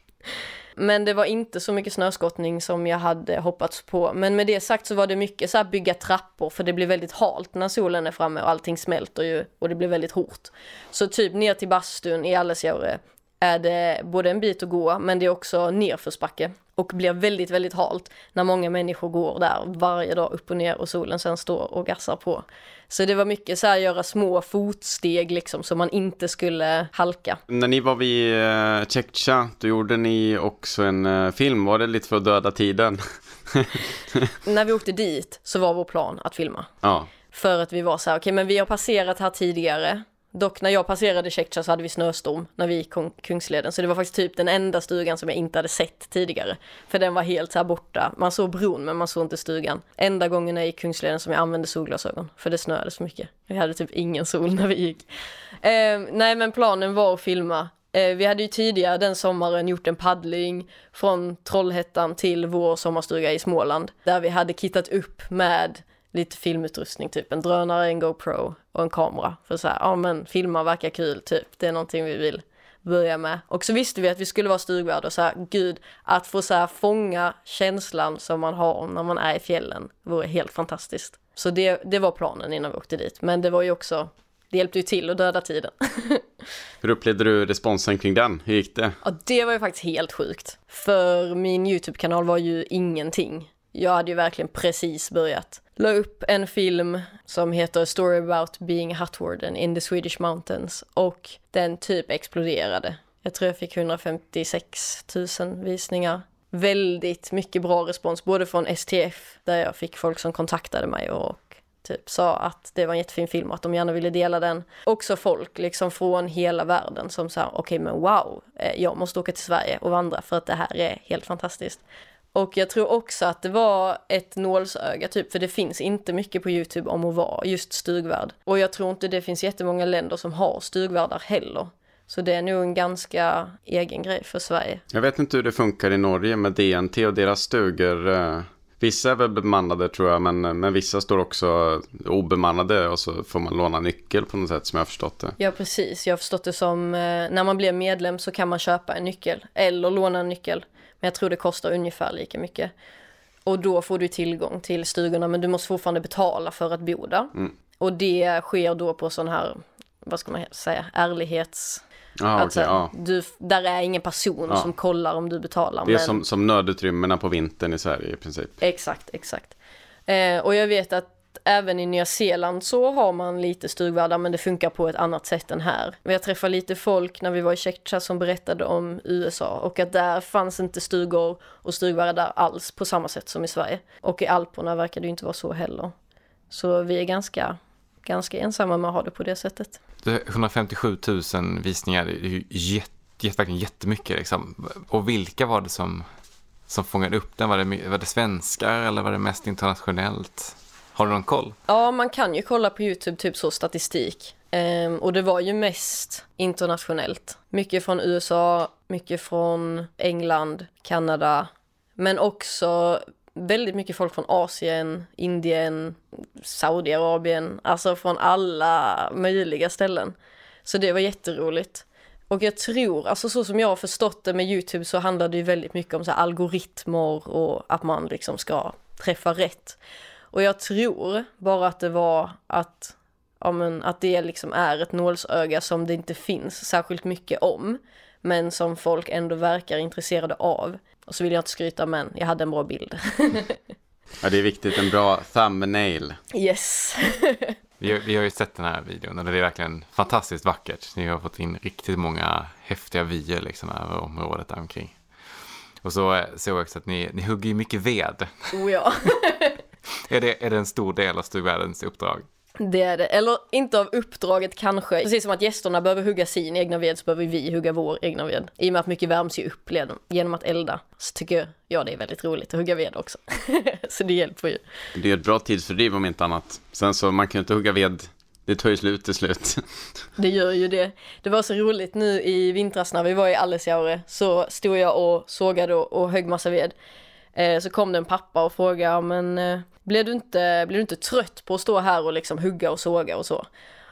<laughs> Men det var inte så mycket snöskottning som jag hade hoppats på. Men med det sagt så var det mycket så här bygga trappor för det blir väldigt halt när solen är framme och allting smälter ju och det blir väldigt hårt. Så typ ner till bastun i Allesjaure är det både en bit att gå men det är också nerförsbacke och blir väldigt, väldigt halt när många människor går där varje dag upp och ner och solen sen står och gassar på. Så det var mycket så här göra små fotsteg liksom så man inte skulle halka. När ni var vid uh, Tjeckcha, då gjorde ni också en uh, film. Var det lite för att döda tiden? <laughs> när vi åkte dit så var vår plan att filma. Ja. För att vi var så här, okej okay, men vi har passerat här tidigare. Dock när jag passerade Tjeckcha så hade vi snöstorm när vi gick Kungsleden. Så det var faktiskt typ den enda stugan som jag inte hade sett tidigare. För den var helt så här borta. Man såg bron men man såg inte stugan. Enda gången jag gick Kungsleden som jag använde solglasögon. För det snöade så mycket. Vi hade typ ingen sol när vi gick. Eh, nej men planen var att filma. Eh, vi hade ju tidigare den sommaren gjort en paddling från Trollhättan till vår sommarstuga i Småland. Där vi hade kittat upp med lite filmutrustning, typ en drönare, en GoPro och en kamera. För så här, ja men filma verkar kul, typ. Det är någonting vi vill börja med. Och så visste vi att vi skulle vara stugvärd och så här, gud, att få så här fånga känslan som man har när man är i fjällen vore helt fantastiskt. Så det, det var planen innan vi åkte dit. Men det var ju också, det hjälpte ju till att döda tiden. <laughs> Hur upplevde du responsen kring den? Hur gick det? Ja, det var ju faktiskt helt sjukt. För min YouTube-kanal var ju ingenting. Jag hade ju verkligen precis börjat la upp en film som heter Story about being hutwarden in the Swedish mountains och den typ exploderade. Jag tror jag fick 156 000 visningar. Väldigt mycket bra respons, både från STF, där jag fick folk som kontaktade mig och typ sa att det var en jättefin film och att de gärna ville dela den. Också folk liksom från hela världen som sa okej okay, men wow, eh, jag måste åka till Sverige och vandra för att det här är helt fantastiskt. Och jag tror också att det var ett nålsöga typ, för det finns inte mycket på Youtube om att vara just stugvärd. Och jag tror inte det finns jättemånga länder som har stugvärdar heller. Så det är nog en ganska egen grej för Sverige. Jag vet inte hur det funkar i Norge med DNT och deras stugor. Eh, vissa är väl bemannade tror jag, men, men vissa står också obemannade och så får man låna nyckel på något sätt som jag har förstått det. Ja, precis. Jag har förstått det som eh, när man blir medlem så kan man köpa en nyckel eller låna en nyckel. Men jag tror det kostar ungefär lika mycket. Och då får du tillgång till stugorna men du måste fortfarande betala för att bo där. Mm. Och det sker då på sån här, vad ska man säga, ärlighets... Ah, alltså, okay, ah. du, där är ingen person ah. som kollar om du betalar. Det är men... som, som nödutrymmena på vintern i Sverige i princip. Exakt, exakt. Eh, och jag vet att även i Nya Zeeland så har man lite stugvärdar men det funkar på ett annat sätt än här. Jag träffade lite folk när vi var i Tjeckien som berättade om USA och att där fanns inte stugor och stugvärdar alls på samma sätt som i Sverige. Och i Alperna verkar det inte vara så heller. Så vi är ganska, ganska ensamma med att ha det på det sättet. 157 000 visningar, det är ju jätte, verkligen jättemycket liksom. Och vilka var det som, som fångade upp den? Var det, var det svenskar eller var det mest internationellt? Har du någon koll? Ja, man kan ju kolla på YouTube, typ så statistik. Um, och det var ju mest internationellt. Mycket från USA, mycket från England, Kanada, men också väldigt mycket folk från Asien, Indien, Saudiarabien, alltså från alla möjliga ställen. Så det var jätteroligt. Och jag tror, alltså så som jag har förstått det med YouTube så handlar det ju väldigt mycket om så algoritmer och att man liksom ska träffa rätt. Och jag tror bara att det var att, ja men, att det liksom är ett nålsöga som det inte finns särskilt mycket om. Men som folk ändå verkar intresserade av. Och så vill jag inte skryta men jag hade en bra bild. <laughs> ja det är viktigt, en bra thumbnail. Yes. <laughs> vi, har, vi har ju sett den här videon och det är verkligen fantastiskt vackert. Ni har fått in riktigt många häftiga vyer liksom över området där omkring. Och så såg jag också att ni, ni hugger mycket ved. Oh ja. <laughs> är, det, är det en stor del av stugvärdens uppdrag? Det är det, eller inte av uppdraget kanske. Precis som att gästerna behöver hugga sin egna ved så behöver vi hugga vår egna ved. I och med att mycket värms ju upp genom att elda. Så tycker jag det är väldigt roligt att hugga ved också. <laughs> så det hjälper ju. Det är ett bra tidsfördriv om inte annat. Sen så man kan ju inte hugga ved det tar ju slut till slut. <laughs> Det gör ju det. Det var så roligt nu i vintras när vi var i Allesjaure så stod jag och sågade och, och högg massa ved. Eh, så kom det en pappa och frågade, men eh, blir blev, du inte, blev du inte trött på att stå här och liksom hugga och såga och så?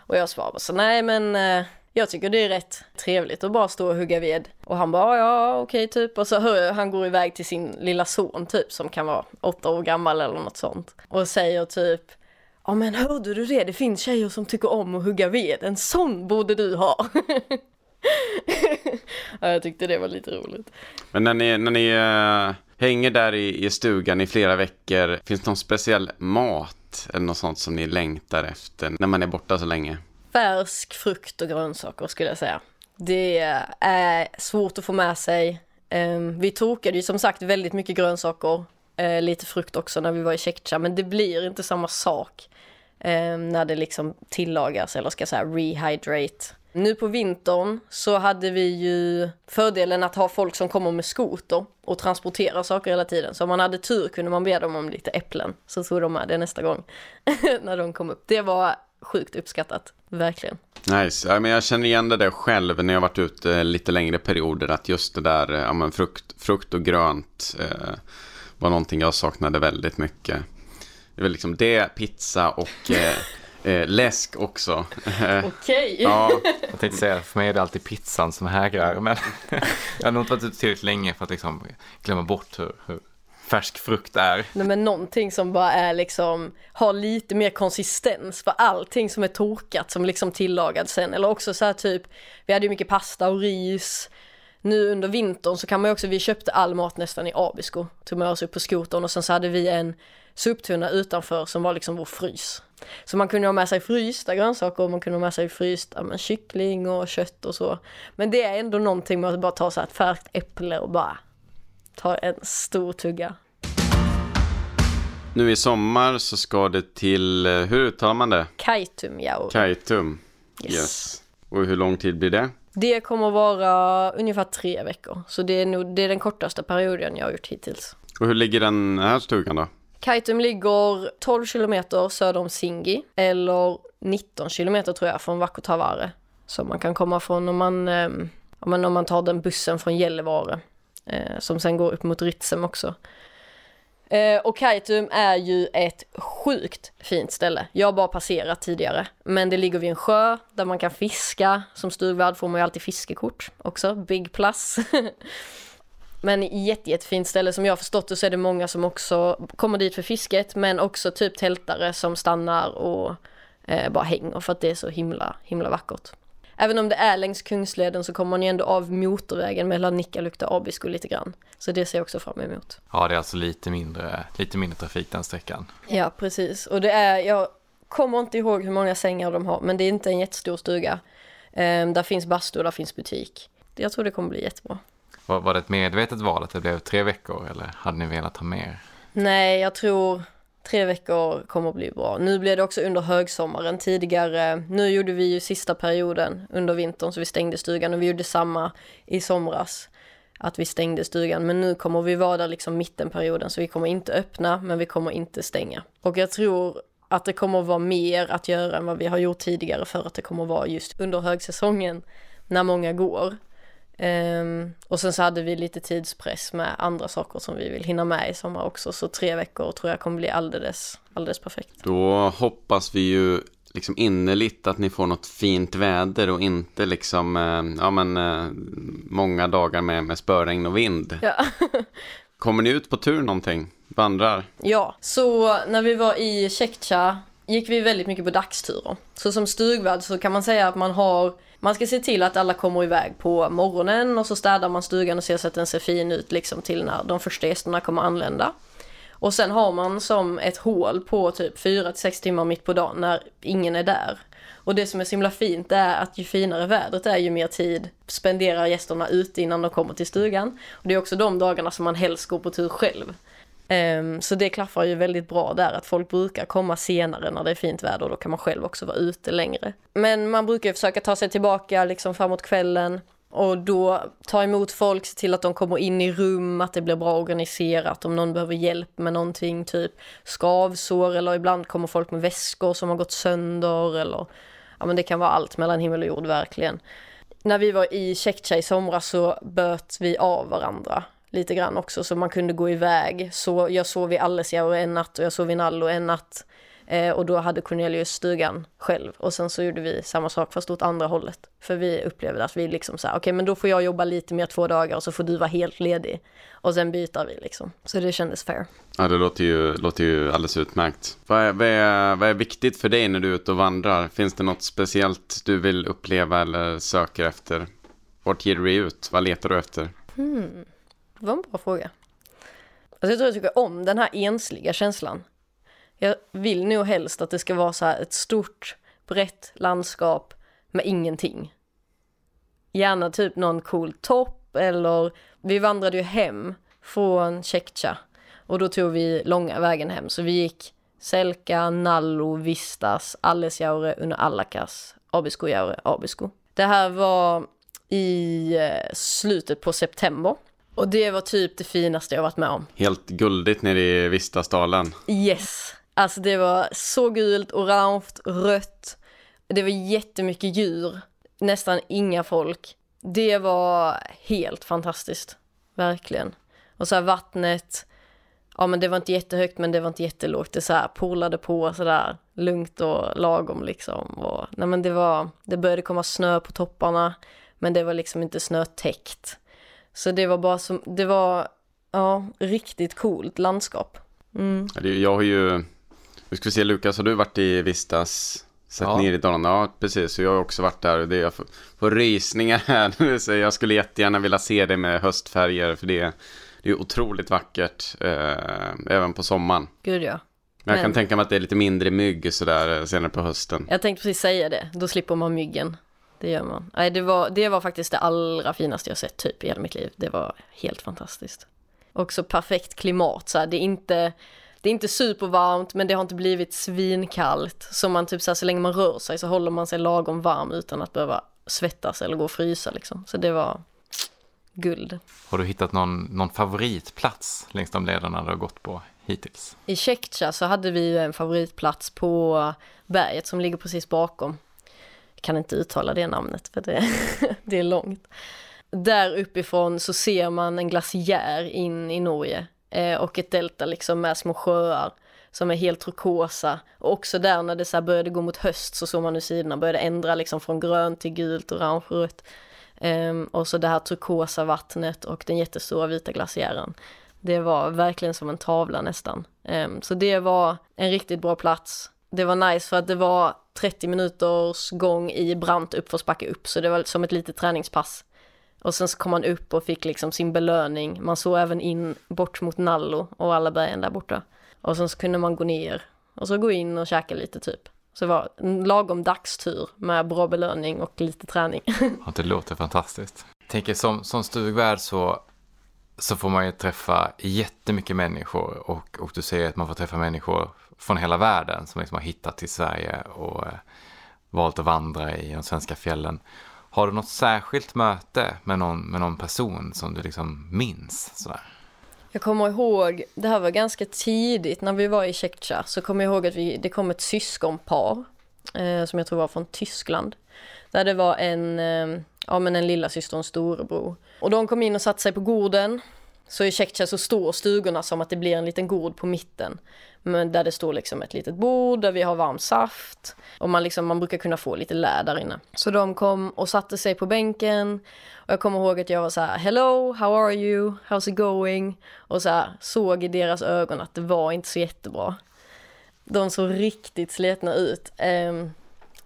Och jag svarade så nej men eh, jag tycker det är rätt trevligt att bara stå och hugga ved. Och han bara ja okej okay, typ. Och så hör jag han går iväg till sin lilla son typ som kan vara åtta år gammal eller något sånt. Och säger typ Ja men hörde du det? Det finns tjejer som tycker om att hugga ved. En sån borde du ha. <laughs> ja, jag tyckte det var lite roligt. Men när ni, när ni uh, hänger där i, i stugan i flera veckor, finns det någon speciell mat eller något sånt som ni längtar efter när man är borta så länge? Färsk frukt och grönsaker skulle jag säga. Det är svårt att få med sig. Ehm, vi tokade ju som sagt väldigt mycket grönsaker, eh, lite frukt också när vi var i Tjeckien, men det blir inte samma sak ehm, när det liksom tillagas eller ska säga rehydrate. Nu på vintern så hade vi ju fördelen att ha folk som kommer med skoter och transporterar saker hela tiden. Så om man hade tur kunde man be dem om lite äpplen så tog de med det nästa gång <laughs> när de kom upp. Det var sjukt uppskattat, verkligen. Nice, ja, men jag känner igen det där själv när jag varit ute lite längre perioder att just det där ja, men frukt, frukt och grönt eh, var någonting jag saknade väldigt mycket. Det var liksom det, pizza och eh, Eh, läsk också. <laughs> Okej. Okay. ja. Jag tänkte säga, för mig är det alltid pizzan som hägrar. Men <laughs> jag har nog inte varit ute tillräckligt länge för att liksom glömma bort hur, hur färsk frukt är. Nej men någonting som bara är liksom, har lite mer konsistens för allting som är torkat som liksom tillagad sen. Eller också så här typ, vi hade ju mycket pasta och ris. Nu under vintern så kan man ju också, vi köpte all mat nästan i Abisko. Tog med oss upp på skotern och sen så hade vi en soptunna utanför som var liksom vår frys. Så man kunde ha med sig frysta grönsaker och man kunde ha med sig frysta men kyckling och kött och så. Men det är ändå någonting med att bara ta så ett färskt äpple och bara ta en stor tugga. Nu i sommar så ska det till, eh, hur uttalar man det? Kaitum, ja. Kaitum, yes. yes. Och hur lång tid blir det? Det kommer vara ungefär tre veckor. Så det är, nog, det är den kortaste perioden jag har gjort hittills. Och hur ligger den här stugan då? Kaitum ligger 12 kilometer söder om Singi eller 19 kilometer tror jag från Vakotavare. Som man kan komma från om man, eh, om man, tar den bussen från Gällivare. Eh, som sen går upp mot Ritsem också. Eh, och Kaitum är ju ett sjukt fint ställe. Jag har bara passerat tidigare. Men det ligger vid en sjö där man kan fiska. Som stugvärd får man ju alltid fiskekort också. Big plus. <laughs> Men jätte, jättefint ställe som jag har förstått det så är det många som också kommer dit för fisket men också typ tältare som stannar och eh, bara hänger för att det är så himla, himla vackert. även om det är längs Kungsleden så kommer man ju ändå av motorvägen mellan Nikkaluokta och Abisko lite grann. Så det ser jag också fram emot. Ja, det är alltså lite mindre, lite mindre trafik den sträckan. Ja, precis. Och det är, jag kommer inte ihåg hur många sängar de har, men det är inte en jättestor stuga. Um, där finns bastu och där finns butik. Jag tror det kommer bli jättebra. Var, var det ett medvetet val att det blev tre veckor eller hade ni velat ha mer? Nej, jag tror tre veckor kommer att bli bra. Nu blev det också under högsommaren. Tidigare, nu gjorde vi ju sista perioden under vintern så vi stängde stugan och vi gjorde samma i somras. Att vi stängde stugan, men nu kommer vi vara där liksom mittenperioden så vi kommer inte öppna men vi kommer inte stänga. Och jag tror att det kommer att vara mer att göra än vad vi har gjort tidigare för att det kommer att vara just under högsäsongen när många går. Um, och sen så hade vi lite tidspress med andra saker som vi vill hinna med i sommar också. Så tre veckor tror jag kommer bli alldeles, alldeles perfekt. Då hoppas vi ju liksom innerligt att ni får något fint väder och inte liksom, eh, ja men eh, många dagar med, med spöregn och vind. Ja. <laughs> Kommer ni ut på tur någonting? Vandrar? Ja, så när vi var i Tjektja gick vi väldigt mycket på dagsturer. Så som stugvärd så kan man säga att man har man ska se till att alla kommer iväg på morgonen och så städar man stugan och ser så att den ser fin ut liksom till när de första gästerna kommer anlända. Och sen har man som ett hål på typ 4-6 timmar mitt på dagen när ingen är där. Och det som är så himla fint är att ju finare vädret är ju mer tid spenderar gästerna ute innan de kommer till stugan. Och det är också de dagarna som man helst går på tur själv. Um, så det klaffar ju väldigt bra där att folk brukar komma senare när det är fint väder och då kan man själv också vara ute längre. Men man brukar ju försöka ta sig tillbaka liksom framåt kvällen och då ta emot folk, se till att de kommer in i rum, att det blir bra organiserat om någon behöver hjälp med någonting, typ skavsår eller ibland kommer folk med väskor som har gått sönder eller ja men det kan vara allt mellan himmel och jord verkligen. När vi var i Tjeckja i somras så böt vi av varandra lite grann också så man kunde gå iväg. Så jag sov i Allesjaure en natt och jag sov i Nallo en natt. Eh, och då hade Cornelius stugan själv och sen så gjorde vi samma sak fast åt andra hållet. För vi upplevde att vi liksom så okej okay, men då får jag jobba lite mer två dagar och så får du vara helt ledig. Och sen byter vi liksom. Så det kändes fair. Ja det låter ju, låter ju alldeles utmärkt. Vad är, vad, är, vad är viktigt för dig när du är ute och vandrar? Finns det något speciellt du vill uppleva eller söker efter? Vart ger du dig ut? Vad letar du efter? Hmm. Det var en bra fråga. Alltså jag tror jag tycker om den här ensliga känslan. Jag vill nog helst att det ska vara så här ett stort, brett landskap med ingenting. Gärna typ någon cool topp eller vi vandrade ju hem från Tjektja och då tog vi långa vägen hem så vi gick Selka, Nallo, Vistas, Allesjaure, Una Allakas, Abiskojaure, Abisko. Det här var i eh, slutet på september och det var typ det finaste jag varit med om. Helt guldigt nere i Vistasdalen. Yes. Alltså det var så gult, orange, rött. Det var jättemycket djur. Nästan inga folk. Det var helt fantastiskt. Verkligen. Och så här vattnet. Ja men det var inte jättehögt men det var inte jättelågt. Det så här polade på sådär lugnt och lagom liksom. Och, nej men det var, det började komma snö på topparna. Men det var liksom inte snötäckt. Så det var bara som, det var, ja, riktigt coolt landskap. Mm. Jag har ju, nu ska vi se Lukas, har du varit i Vistas? Sett ja. ner i Dalarna? Ja, precis. Så jag har också varit där och det, jag får, får rysningar här. <laughs> Så jag skulle jättegärna vilja se det med höstfärger för det, det är otroligt vackert eh, även på sommaren. Gud ja. Men jag Men... kan tänka mig att det är lite mindre mygg sådär eh, senare på hösten. Jag tänkte precis säga det, då slipper man myggen. Det gör man. Nej, det, var, det var faktiskt det allra finaste jag sett typ i hela mitt liv. Det var helt fantastiskt. Också perfekt klimat så här. Det är inte, det är inte supervarmt men det har inte blivit svinkallt. Så man typ så här, så länge man rör sig så håller man sig lagom varm utan att behöva svettas eller gå och frysa liksom. Så det var guld. Har du hittat någon, någon favoritplats längs de lederna du har gått på hittills? I Tjektja så hade vi en favoritplats på berget som ligger precis bakom kan inte uttala det namnet för det, <laughs> det är långt. Där uppifrån så ser man en glaciär in i Norge eh, och ett delta liksom med små sjöar som är helt turkosa. Och också där när det så började gå mot höst så såg man hur sidorna började ändra liksom från grönt till gult, orange, rött. Um, och så det här turkosa vattnet och den jättestora vita glaciären. Det var verkligen som en tavla nästan. Um, så det var en riktigt bra plats. Det var nice för att det var 30 minuters gång i brant uppförsbacke upp, så det var som ett litet träningspass. Och sen så kom man upp och fick liksom sin belöning. Man såg även in bort mot Nallo och alla bergen där borta. Och sen så kunde man gå ner och så gå in och käka lite typ. Så det var en lagom dagstur med bra belöning och lite träning. <laughs> Ja, det låter fantastiskt. Jag tänker som, som stugvärd så, så får man ju träffa jättemycket människor och, och du säger att man får träffa människor från hela världen som liksom har hittat till Sverige och eh, valt att vandra i de svenska fjällen. Har du något särskilt möte med någon, med någon person som du liksom minns? Sådär? Jag kommer ihåg, det här var ganska tidigt när vi var i Tjeckja, så kommer jag ihåg att vi, det kom ett syskonpar eh, som jag tror var från Tyskland. Där det var en, eh, ja men en lilla syster och en storebror. Och de kom in och satte sig på gården. Så i Tjeckien så står stugorna som att det blir en liten gård på mitten. Men där det står liksom ett litet bord där vi har varm saft. Och man, liksom, man brukar kunna få lite lä där inne. Så de kom och satte sig på bänken. Och jag kommer ihåg att jag var så här, hello, how are you, how's it going? Och så här, såg i deras ögon att det var inte så jättebra. De såg riktigt sletna ut. Ehm,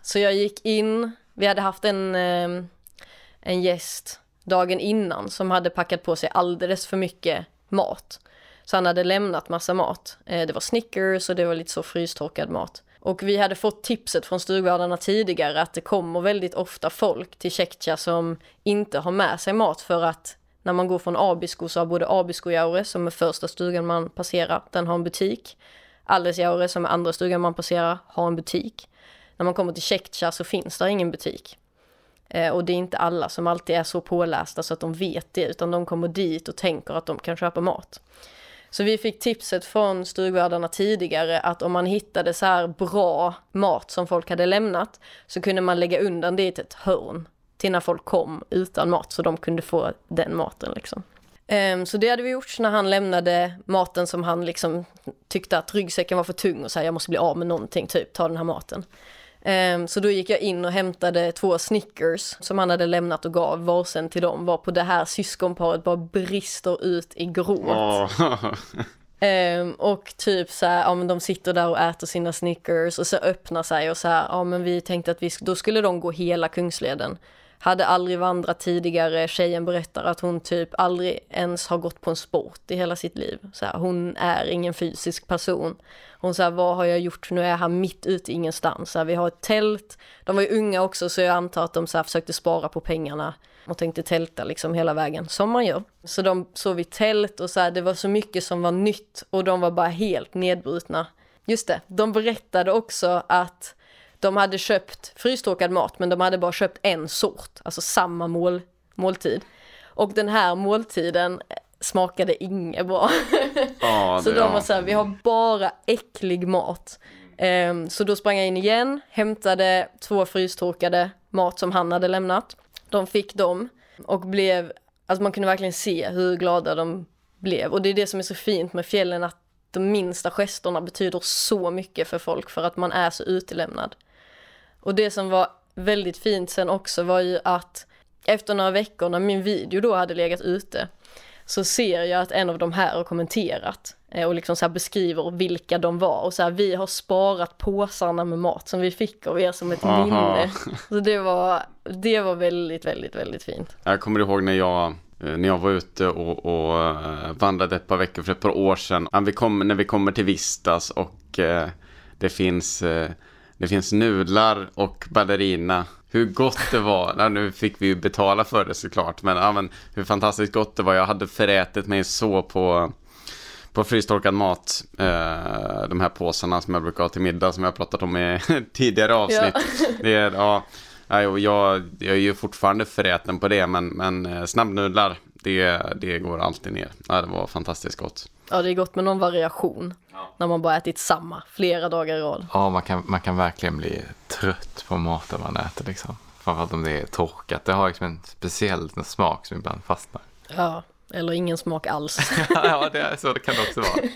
så jag gick in, vi hade haft en, ehm, en gäst dagen innan som hade packat på sig alldeles för mycket mat. Så han hade lämnat massa mat. Eh, det var Snickers och det var lite så frystorkad mat. Och vi hade fått tipset från stugvärdarna tidigare att det kommer väldigt ofta folk till Tjeckja som inte har med sig mat för att när man går från Abisko så har både Abiskojaure som är första stugan man passerar, den har en butik. Allesjaure som är andra stugan man passerar har en butik. När man kommer till Tjeckja så finns där ingen butik. Eh, och det är inte alla som alltid är så pålästa så att de vet det utan de kommer dit och tänker att de kan köpa mat. Så vi fick tipset från stugvärdarna tidigare att om man hittade så här bra mat som folk hade lämnat så kunde man lägga undan det i ett hörn till när folk kom utan mat så de kunde få den maten liksom. Ehm, så det hade vi gjort när han lämnade maten som han liksom tyckte att ryggsäcken var för tung och så här, jag måste bli av med någonting, typ ta den här maten. Um, så då gick jag in och hämtade två Snickers som han hade lämnat och gav varsin till dem. Var på det här syskonparet bara brister ut i gråt. Oh. um, <laughs> och typ så här, ja men de sitter där och äter sina Snickers och så öppnar sig och så här, ja men vi tänkte att vi, då skulle de gå hela Kungsleden. Hade aldrig vandrat tidigare, tjejen berättar att hon typ aldrig ens har gått på en sport i hela sitt liv. Så här, hon är ingen fysisk person. Hon säger, vad har jag gjort? Nu är jag här mitt ute i ingenstans. Så här, vi har ett tält. De var ju unga också så jag antar att de så här, försökte spara på pengarna och tänkte tälta liksom hela vägen, som man gör. Så de sov i tält och så här, det var så mycket som var nytt och de var bara helt nedbrutna. Just det, de berättade också att de hade köpt frystorkad mat men de hade bara köpt en sort, alltså samma mål, måltid. Och den här måltiden smakade inget bra. <laughs> Ja, så de var så här, vi har bara äcklig mat. Um, så då sprang jag in igen, hämtade två frystorkade mat som han hade lämnat. De fick dem och blev, alltså man kunde verkligen se hur glada de blev. Och det är det som är så fint med fjällen, att de minsta gesterna betyder så mycket för folk för att man är så utelämnad. Och det som var väldigt fint sen också var ju att efter några veckor när min video då hade legat ute så ser jag att en av de här har kommenterat eh, och liksom så beskriver vilka de var och så här, vi har sparat påsarna med mat som vi fick av er som ett Aha. minne. Så det var, det var väldigt, väldigt, väldigt fint. Jag kommer ihåg när jag eh, när jag var ute och, och eh, vandrade ett par veckor för ett par år sedan. Vi kom, när vi kommer till Vistas och det finns det finns nudlar och ballerina. Hur gott det var. Ja, nu fick vi ju betala för det såklart. Men, ja, men hur fantastiskt gott det var. Jag hade förätit mig så på, på frystorkad mat. Eh, de här påsarna som jag brukar ha till middag som jag pratat om i <laughs> tidigare avsnitt. Ja. Det är, ja, jag, jag, är ju fortfarande föräten på det. Men, men eh, snabbnudlar, det, det går alltid ner. Ja, det var fantastiskt gott. Ja, det är gott med någon variation. Ja. När man bara ätit samma flera dagar i rad. Ja, man kan, man kan verkligen bli trött på maten man äter liksom. Framförallt om det är torkat. Det har liksom en speciell smak som ibland fastnar. Ja, eller ingen smak alls. <laughs> ja, det är så det kan det också vara.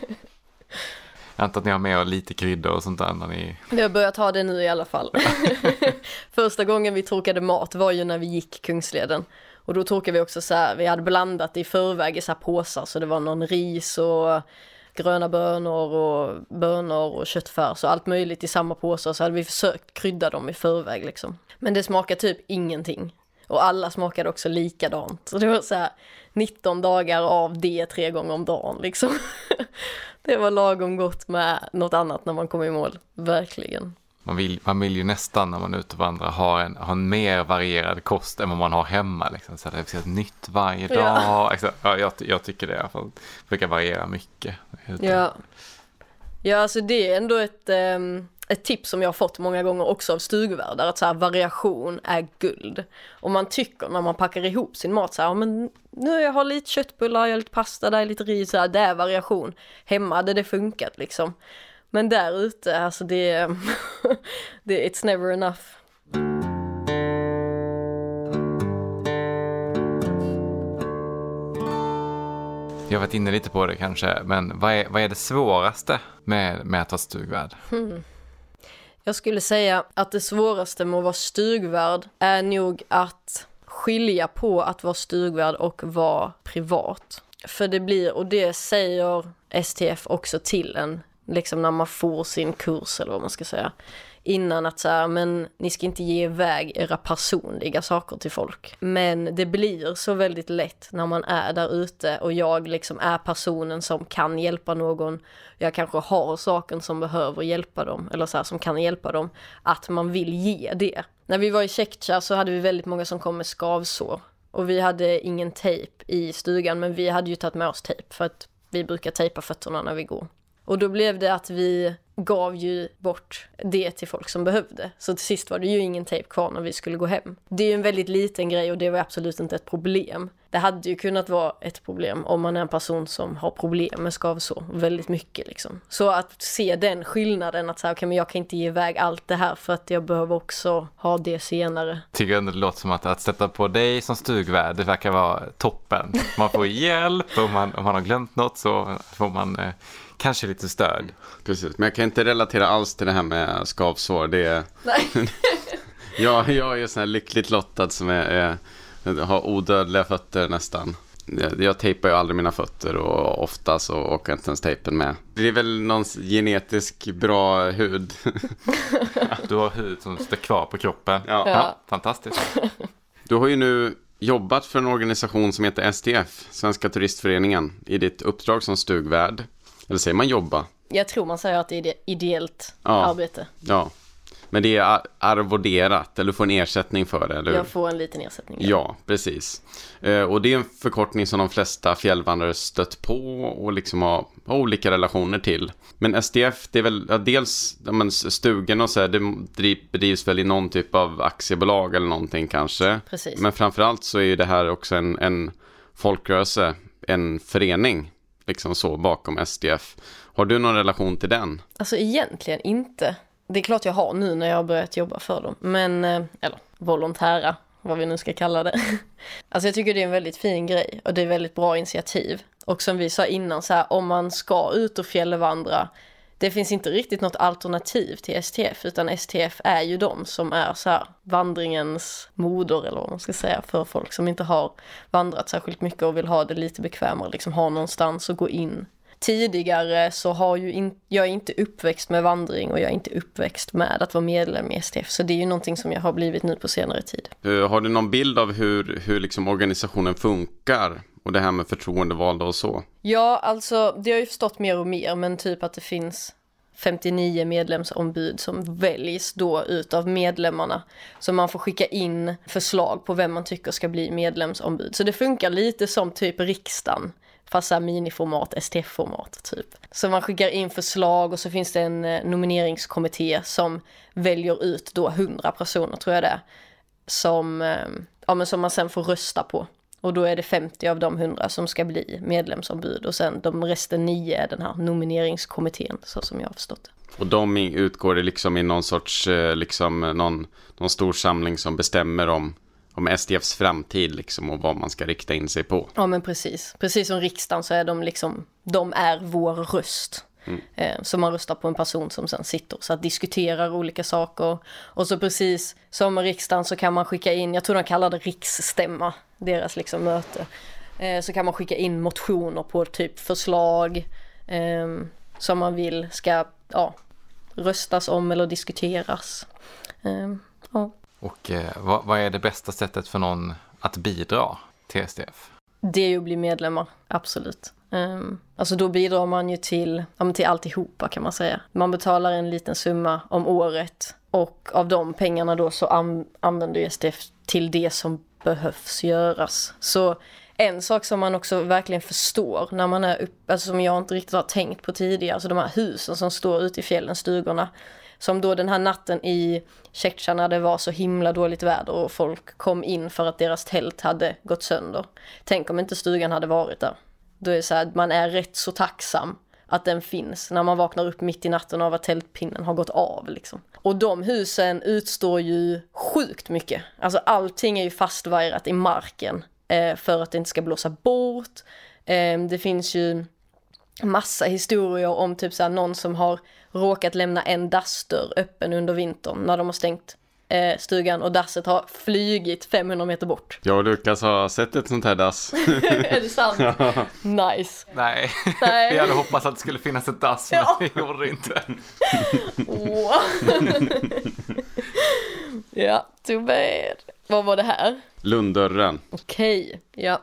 Jag antar att ni har med er lite kryddor och sånt där när ni... Vi har börjat ha det nu i alla fall. <laughs> <laughs> Första gången vi torkade mat var ju när vi gick Kungsleden. Och då torkade vi också så här, vi hade blandat i förväg i så här påsar så det var någon ris och gröna bönor och bönor och köttfärs och allt möjligt i samma påse så hade vi försökt krydda dem i förväg liksom. Men det smakade typ ingenting. Och alla smakade också likadant. Så det var så här 19 dagar av det tre gånger om dagen liksom. <laughs> det var lagom gott med något annat när man kom i mål, verkligen. Man vill, man vill ju nästan när man är ute och vandrar ha en, ha en mer varierad kost än vad man har hemma. Liksom. Så det finns nytt varje dag. Ja. ja jag, jag tycker det fall. brukar variera mycket. Ja. ja, alltså det är ändå ett, um, ett tips som jag har fått många gånger också av stugvärdar. Att så här, variation är guld. Och man tycker när man packar ihop sin mat så här, men nu jag har lite köttbullar, jag har lite pasta, där är lite ris, så här, det är variation. Hemma hade det funkat liksom. Men där ute, alltså det, <laughs> det, it's never enough. Jag har varit inne lite på det kanske, men vad är, vad är det svåraste med, med att vara stugvärd? Hmm. Jag skulle säga att det svåraste med att vara stugvärd är nog att skilja på att vara stugvärd och vara privat. För det blir, och det säger STF också till en liksom när man får sin kurs eller vad man ska säga. Innan att säga, men ni ska inte ge iväg era personliga saker till folk. Men det blir så väldigt lätt när man är där ute och jag liksom är personen som kan hjälpa någon. Jag kanske har saken som behöver hjälpa dem, eller så här, som kan hjälpa dem. Att man vill ge det. När vi var i Tjeckien så hade vi väldigt många som kom med skavsår. Och vi hade ingen tejp i stugan, men vi hade ju tagit med oss tejp för att vi brukar tejpa fötterna när vi går. Och då blev det att vi gav ju bort det till folk som behövde. Så till sist var det ju ingen tejp kvar när vi skulle gå hem. Det är ju en väldigt liten grej och det var absolut inte ett problem. Det hade ju kunnat vara ett problem om man är en person som har problem med skavsår väldigt mycket liksom. Så att se den skillnaden att säga, okej okay, men jag kan inte ge iväg allt det här för att jag behöver också ha det senare. Tycker ändå det låter som att, att sätta på dig som stugvärd, det verkar vara toppen. Man får hjälp, om man, om man har glömt något så får man eh, kanske lite stöd. Precis, men jag kan inte relatera alls till det här med skavsår. Det är... Nej. <laughs> jag, jag är sån här lyckligt lottad som är, är, har odödliga fötter nästan. Jag, jag tejpar ju aldrig mina fötter och ofta så åker inte ens tejpen med. Det är väl någon genetisk bra hud. <laughs> du har hud som står kvar på kroppen. Ja. ja. Fantastiskt. <laughs> Du har ju nu jobbat för en organisation som heter STF, Svenska Turistföreningen, i ditt uppdrag som stugvärd. Eller säger man jobba? Jag tror man säger att det är ideellt ja. arbete. Ja, men det är arvoderat, eller du får en ersättning för det, eller Jag får en liten ersättning. Ja, ja precis. Eh, och det är en förkortning som de flesta fjällvandrare stött på och liksom har, olika relationer till. Men SDF, det är väl ja, dels men, stugan och så här, det bedrivs väl i någon typ av aktiebolag eller någonting kanske. Precis. Men framförallt så är det här också en, en folkrörelse, en förening liksom så bakom SDF. Har du någon relation till den? Alltså egentligen inte. Det är klart jag har nu när jag har börjat jobba för dem. Men, eh, eller volontära, vad vi nu ska kalla det. <laughs> Alltså jag tycker det är en väldigt fin grej och det är väldigt bra initiativ. Och som vi sa innan, så här, om man ska ut och fjällvandra det finns inte riktigt något alternativ till STF utan STF är ju de som är så här vandringens moder eller vad man ska säga för folk som inte har vandrat särskilt mycket och vill ha det lite bekvämare, liksom ha någonstans att gå in. Tidigare så har ju in, jag är inte uppväxt med vandring och jag är inte uppväxt med att vara medlem i STF så det är ju någonting som jag har blivit nu på senare tid. Har du någon bild av hur, hur liksom organisationen funkar? Och det här med förtroendevalda och så. Ja, alltså det har ju förstått mer och mer, men typ att det finns 59 medlemsombud som väljs då utav medlemmarna. Så man får skicka in förslag på vem man tycker ska bli medlemsombud. Så det funkar lite som typ riksdagen. Fast miniformat, STF-format typ. Så man skickar in förslag och så finns det en eh, nomineringskommitté som väljer ut då 100 personer tror jag det är. Som, eh, ja, men som man sen får rösta på. Och då är det 50 av de 100 som ska bli medlemsombud och sen de resten 9 är den här nomineringskommittén så som jag har förstått det. Och de utgår det liksom i någon sorts, eh, liksom någon, någon stor samling som bestämmer om, om SDFs framtid liksom och vad man ska rikta in sig på. Ja men precis, precis som riksdagen så är de liksom, de är vår röst. Mm. Eh, så man röstar på en person som sen sitter så att diskuterar olika saker. Och så precis som med riksdagen så kan man skicka in, jag tror de kallar det riksstämma, deras liksom möte. Eh, så kan man skicka in motioner på typ förslag eh, som man vill ska ja, röstas om eller diskuteras. Ja. Och eh, vad, vad är det bästa sättet för någon att bidra till SDF? Det är ju att bli medlemmar, absolut. Um, alltså då bidrar man ju till, ja, till alltihopa kan man säga. Man betalar en liten summa om året och av de pengarna då så an använder SDF till det som behövs göras. Så en sak som man också verkligen förstår när man är uppe, alltså som jag inte riktigt har tänkt på tidigare, alltså de här husen som står ute i fjällen, stugorna. Som då den här natten i Tjeckien när det var så himla dåligt väder och folk kom in för att deras tält hade gått sönder. Tänk om inte stugan hade varit där. Då är det så här, man är rätt så tacksam att den finns när man vaknar upp mitt i natten av att tältpinnen har gått av liksom. Och de husen utstår ju sjukt mycket. Alltså allting är ju fastvajrat i marken eh, för att det inte ska blåsa bort. Eh, det finns ju massa historier om typ såhär någon som har råkat lämna en dassdörr öppen under vintern när de har stängt eh, stugan och dasset har flygit 500 meter bort. Jag och Lukas har sett ett sånt här dass. <laughs> är det sant? Ja. <laughs> Nice. Nej. Nej, vi hade hoppats att det skulle finnas ett dass men ja. vi gjorde det inte. <laughs> ja, too bad. Vad var det här? Lunddörren. Okej, okay. ja.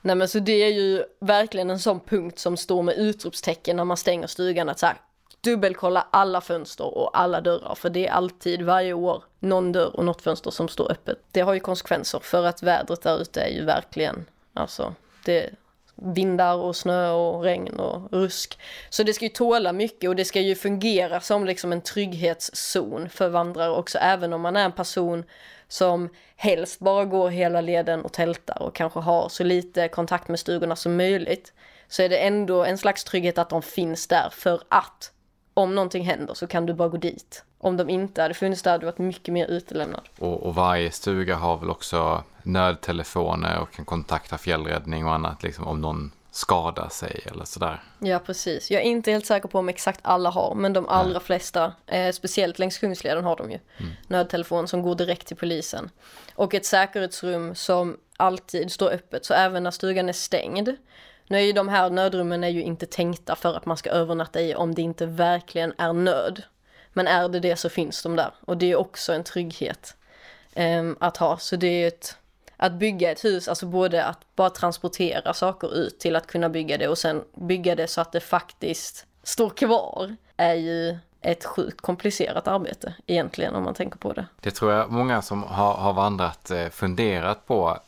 Nej men så det är ju verkligen en sån punkt som står med utropstecken när man stänger stugan att så här, dubbelkolla alla fönster och alla dörrar för det är alltid varje år någon dörr och något fönster som står öppet. Det har ju konsekvenser för att vädret där ute är ju verkligen, alltså det vindar och snö och regn och rusk. Så det ska ju tåla mycket och det ska ju fungera som liksom en trygghetszon för vandrare också, även om man är en person som helst bara går hela leden och tältar och kanske har så lite kontakt med stugorna som möjligt. Så är det ändå en slags trygghet att de finns där för att om någonting händer så kan du bara gå dit. Om de inte hade funnits där hade du varit mycket mer utelämnad. Och, och varje stuga har väl också nödtelefoner och kan kontakta fjällräddning och annat liksom om någon skadar sig eller sådär. Ja precis. Jag är inte helt säker på om exakt alla har men de allra Nej. flesta, eh, speciellt längs Kungsleden har de ju mm. nödtelefon som går direkt till polisen. Och ett säkerhetsrum som alltid står öppet så även när stugan är stängd nu är ju de här nödrummen är ju inte tänkta för att man ska övernatta i om det inte verkligen är nöd. Men är det det så finns de där och det är också en trygghet eh, att ha. Så det är ett, att bygga ett hus, alltså både att bara transportera saker ut till att kunna bygga det och sen bygga det så att det faktiskt står kvar är ju ett sjukt komplicerat arbete egentligen om man tänker på det. Det tror jag många som har, har vandrat eh, funderat på,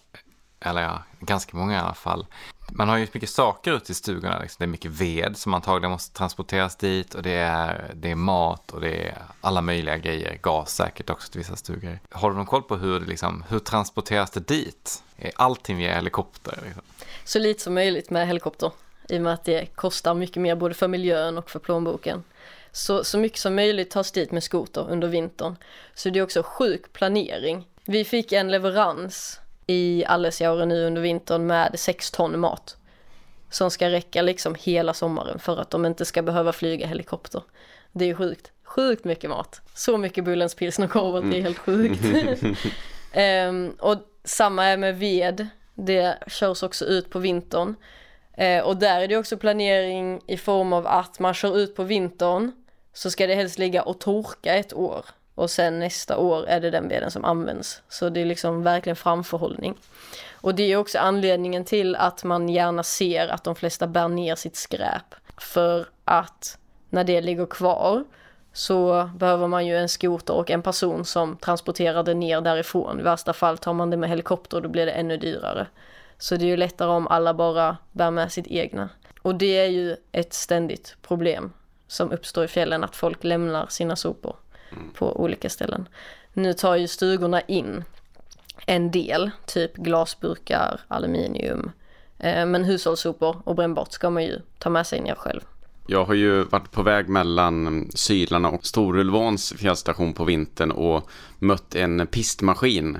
eller ja, ganska många i alla fall man har ju mycket saker ute i stugorna. Liksom. Det är mycket ved som antagligen måste transporteras dit och det är, det är mat och det är alla möjliga grejer. Gas säkert också till vissa stugor. Har du någon koll på hur, det liksom, hur transporteras det dit? Är allting via helikopter? Liksom? Så lite som möjligt med helikopter. I och med att det kostar mycket mer både för miljön och för plånboken. Så, så mycket som möjligt tas dit med skoter under vintern. Så det är också sjuk planering. Vi fick en leverans i Allesjaure nu under vintern med 6 ton mat. Som ska räcka liksom hela sommaren för att de inte ska behöva flyga helikopter. Det är sjukt. Sjukt mycket mat. Så mycket Bullens pilsnerkorv att det är helt sjukt. um, <laughs> och samma är med ved. Det körs också ut på vintern. Uh, och där är det också planering i form av att man kör ut på vintern så ska det helst ligga och torka ett år och sen nästa år är det den veden som används. Så det är liksom verkligen framförhållning. Och det är också anledningen till att man gärna ser att de flesta bär ner sitt skräp. För att när det ligger kvar så behöver man ju en skoter och en person som transporterar det ner därifrån. I värsta fall tar man det med helikopter och då blir det ännu dyrare. Så det är ju lättare om alla bara bär med sitt egna. Och det är ju ett ständigt problem som uppstår i fjällen, att folk lämnar sina sopor på olika ställen. Nu tar ju stugorna in en del, typ glasburkar, aluminium, eh, men hushållssopor och brännbart ska man ju ta med sig ner själv. Jag har ju varit på väg mellan Sydlarna och Storulvåns fjällstation på vintern och mött en pistmaskin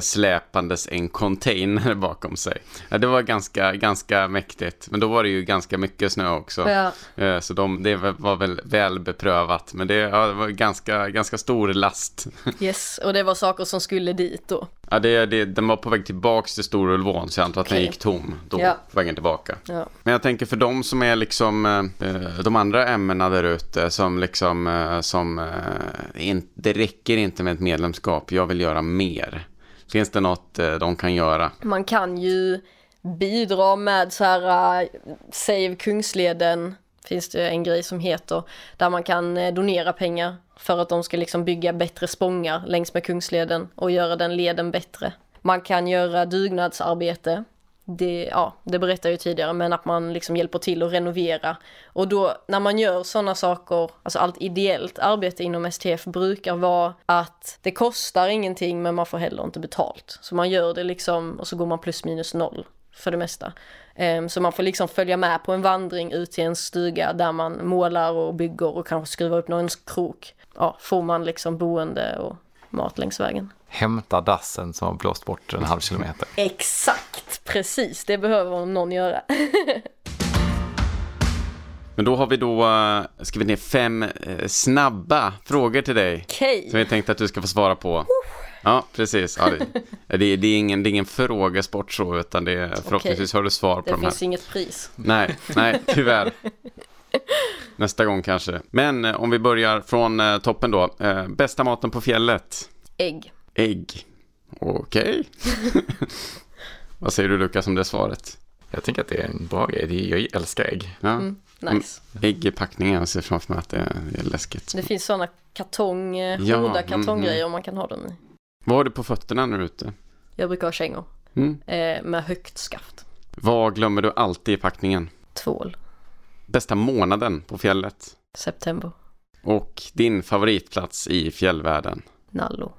släpandes en container <laughs> bakom sig. Det var ganska, ganska mäktigt, men då var det ju ganska mycket snö också. Ja. Eh, så de, det var väl väl beprövat, men det, ja, det var ganska, ganska stor last. <laughs> Yes, och det var saker som skulle dit då. Ja, det, det, den var på väg tillbaka till Storulvån, så jag antar att okay. den gick tom då, ja. på vägen tillbaka. Ja. Men jag tänker för de som är liksom, eh, de andra ämnena där ute som liksom, eh, som, eh, in, det räcker inte med ett medlemskap, jag vill göra mer. Finns det något eh, de kan göra? Man kan ju bidra med så här, uh, Save Kungsleden, finns det en grej som heter, där man kan eh, donera pengar för att de ska liksom bygga bättre spångar längs med Kungsleden och göra den leden bättre. Man kan göra dugnadsarbete. Det, ja, det berättade jag ju tidigare, men att man liksom hjälper till att renovera. Och då när man gör sådana saker, alltså allt ideellt arbete inom STF brukar vara att det kostar ingenting men man får heller inte betalt. Så man gör det liksom och så går man plus minus noll för det mesta. Ehm, så man får liksom följa med på en vandring ut till en stuga där man målar och bygger och kanske skruvar upp någon krok ja, får man liksom boende och mat längs vägen. Hämta dassen som har blåst bort en halv kilometer. <laughs> Exakt, precis. Det behöver någon göra. <laughs> Men då har vi då uh, skrivit ner fem uh, snabba frågor till dig. Okay. Som vi tänkte att du ska få svara på. Uh. Ja, precis. Ja, det, det, det, är ingen, det är ingen frågesport så, utan det är, förhoppningsvis okay. har du svar på det de här. Det finns inget pris. Nej, nej, <laughs> tyvärr. Nästa gång kanske. Men eh, om vi börjar från eh, toppen då. Eh, bästa maten på fjället? Ägg. Ägg. Okej. Okay. <laughs> Vad säger du Lukas om det svaret? Jag tänker att det är en bra grej. Jag älskar ägg. Ja. Mm, nice. Ägg i packningen, jag ser framför mig att det är läskigt. Det finns sådana kartong, ja, hårda kartonggrejer mm, man kan ha den i. Vad har du på fötterna när du är ute? Jag brukar ha kängor. Mm. Eh, med högt skaft. Vad glömmer du alltid i packningen? Tvål. Bästa månaden på fjället? September. Och din favoritplats i fjällvärlden? Nallo.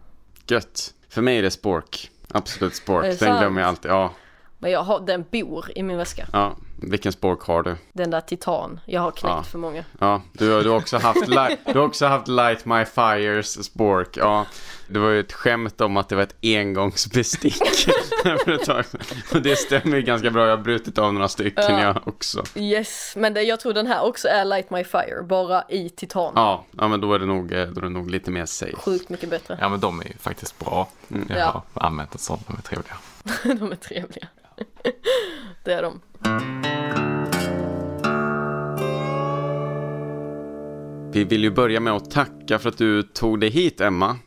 Gött. För mig är det Spork. Absolut Spork. Den glömmer jag alltid. Ja. Men jag har, den bor i min väska. Ja, vilken spork har du? Den där Titan. Jag har knäckt ja. för många. Ja, du, du, har också haft light, du har också haft Light My Fires spork. Ja, det var ju ett skämt om att det var ett engångsbestick <laughs> <laughs> Och det stämmer ju ganska bra. Jag har brutit av några stycken ja. jag också. Yes, men det, jag tror den här också är Light My Fire, bara i titan. Ja, ja men då är det nog, då är det nog lite mer safe. Sjukt mycket bättre. Ja, men de är ju faktiskt bra. Mm. Jag har använt ett sånt, de är trevliga. <laughs> de är trevliga. det är de. Vi vill ju börja med att tacka för att du tog dig hit, Emma.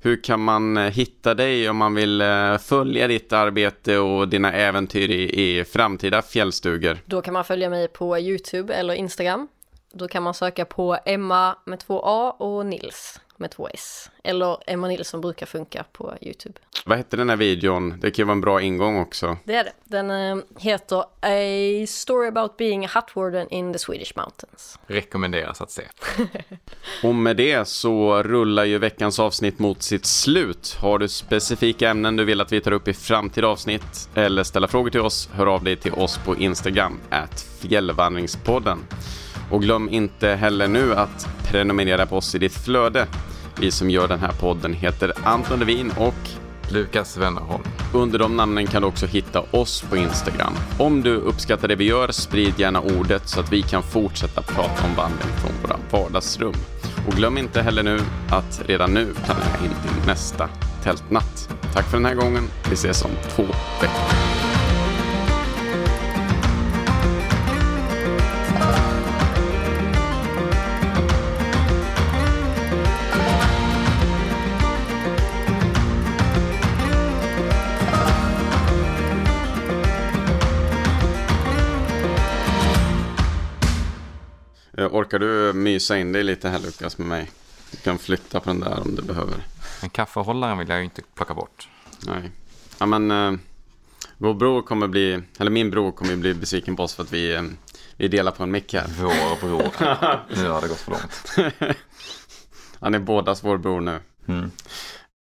Hur kan man eh, hitta dig om man vill eh, följa ditt arbete och dina äventyr i, i framtida fjällstugor? Då kan man följa mig på YouTube eller Instagram. Då kan man söka på Emma med två A och Nils med två S. Eller Emma Nilsson brukar funka på YouTube. Vad hette den här videon? Det kan ju vara en bra ingång också. Det är det. Den äh, heter A Story About Being a Hut Warden in the Swedish Mountains. Rekommenderas att se. <laughs> och med det så rullar ju veckans avsnitt mot sitt slut. Har du specifika ämnen du vill att vi tar upp i framtida avsnitt eller ställa frågor till oss, hör av dig till oss på Instagram, at fjällvandringspodden. Och glöm inte heller nu att prenumerera på oss i ditt flöde. Vi som gör den här podden heter Anton Levin och Lukas Wennerholm. Under de namnen kan du också hitta oss på Instagram. Om du uppskattar det vi gör, sprid gärna ordet så att vi kan fortsätta prata om vandring från våra vardagsrum. Och glöm inte heller nu att redan nu planera in din nästa tältnatt. Tack för den här gången. Vi ses om två veckor. Orkar du mysa in dig lite här Lukas med mig? Du kan flytta på den där om du behöver. Men kaffehållaren vill jag ju inte plocka bort. Nej. Ja men eh, vår bror kommer bli, eller min bror kommer bli besviken på oss för att vi, eh, vi delar på en mick här. Vår bror. <laughs> nu har det gått för långt. <laughs> Han är bådas vår bror nu. Mm.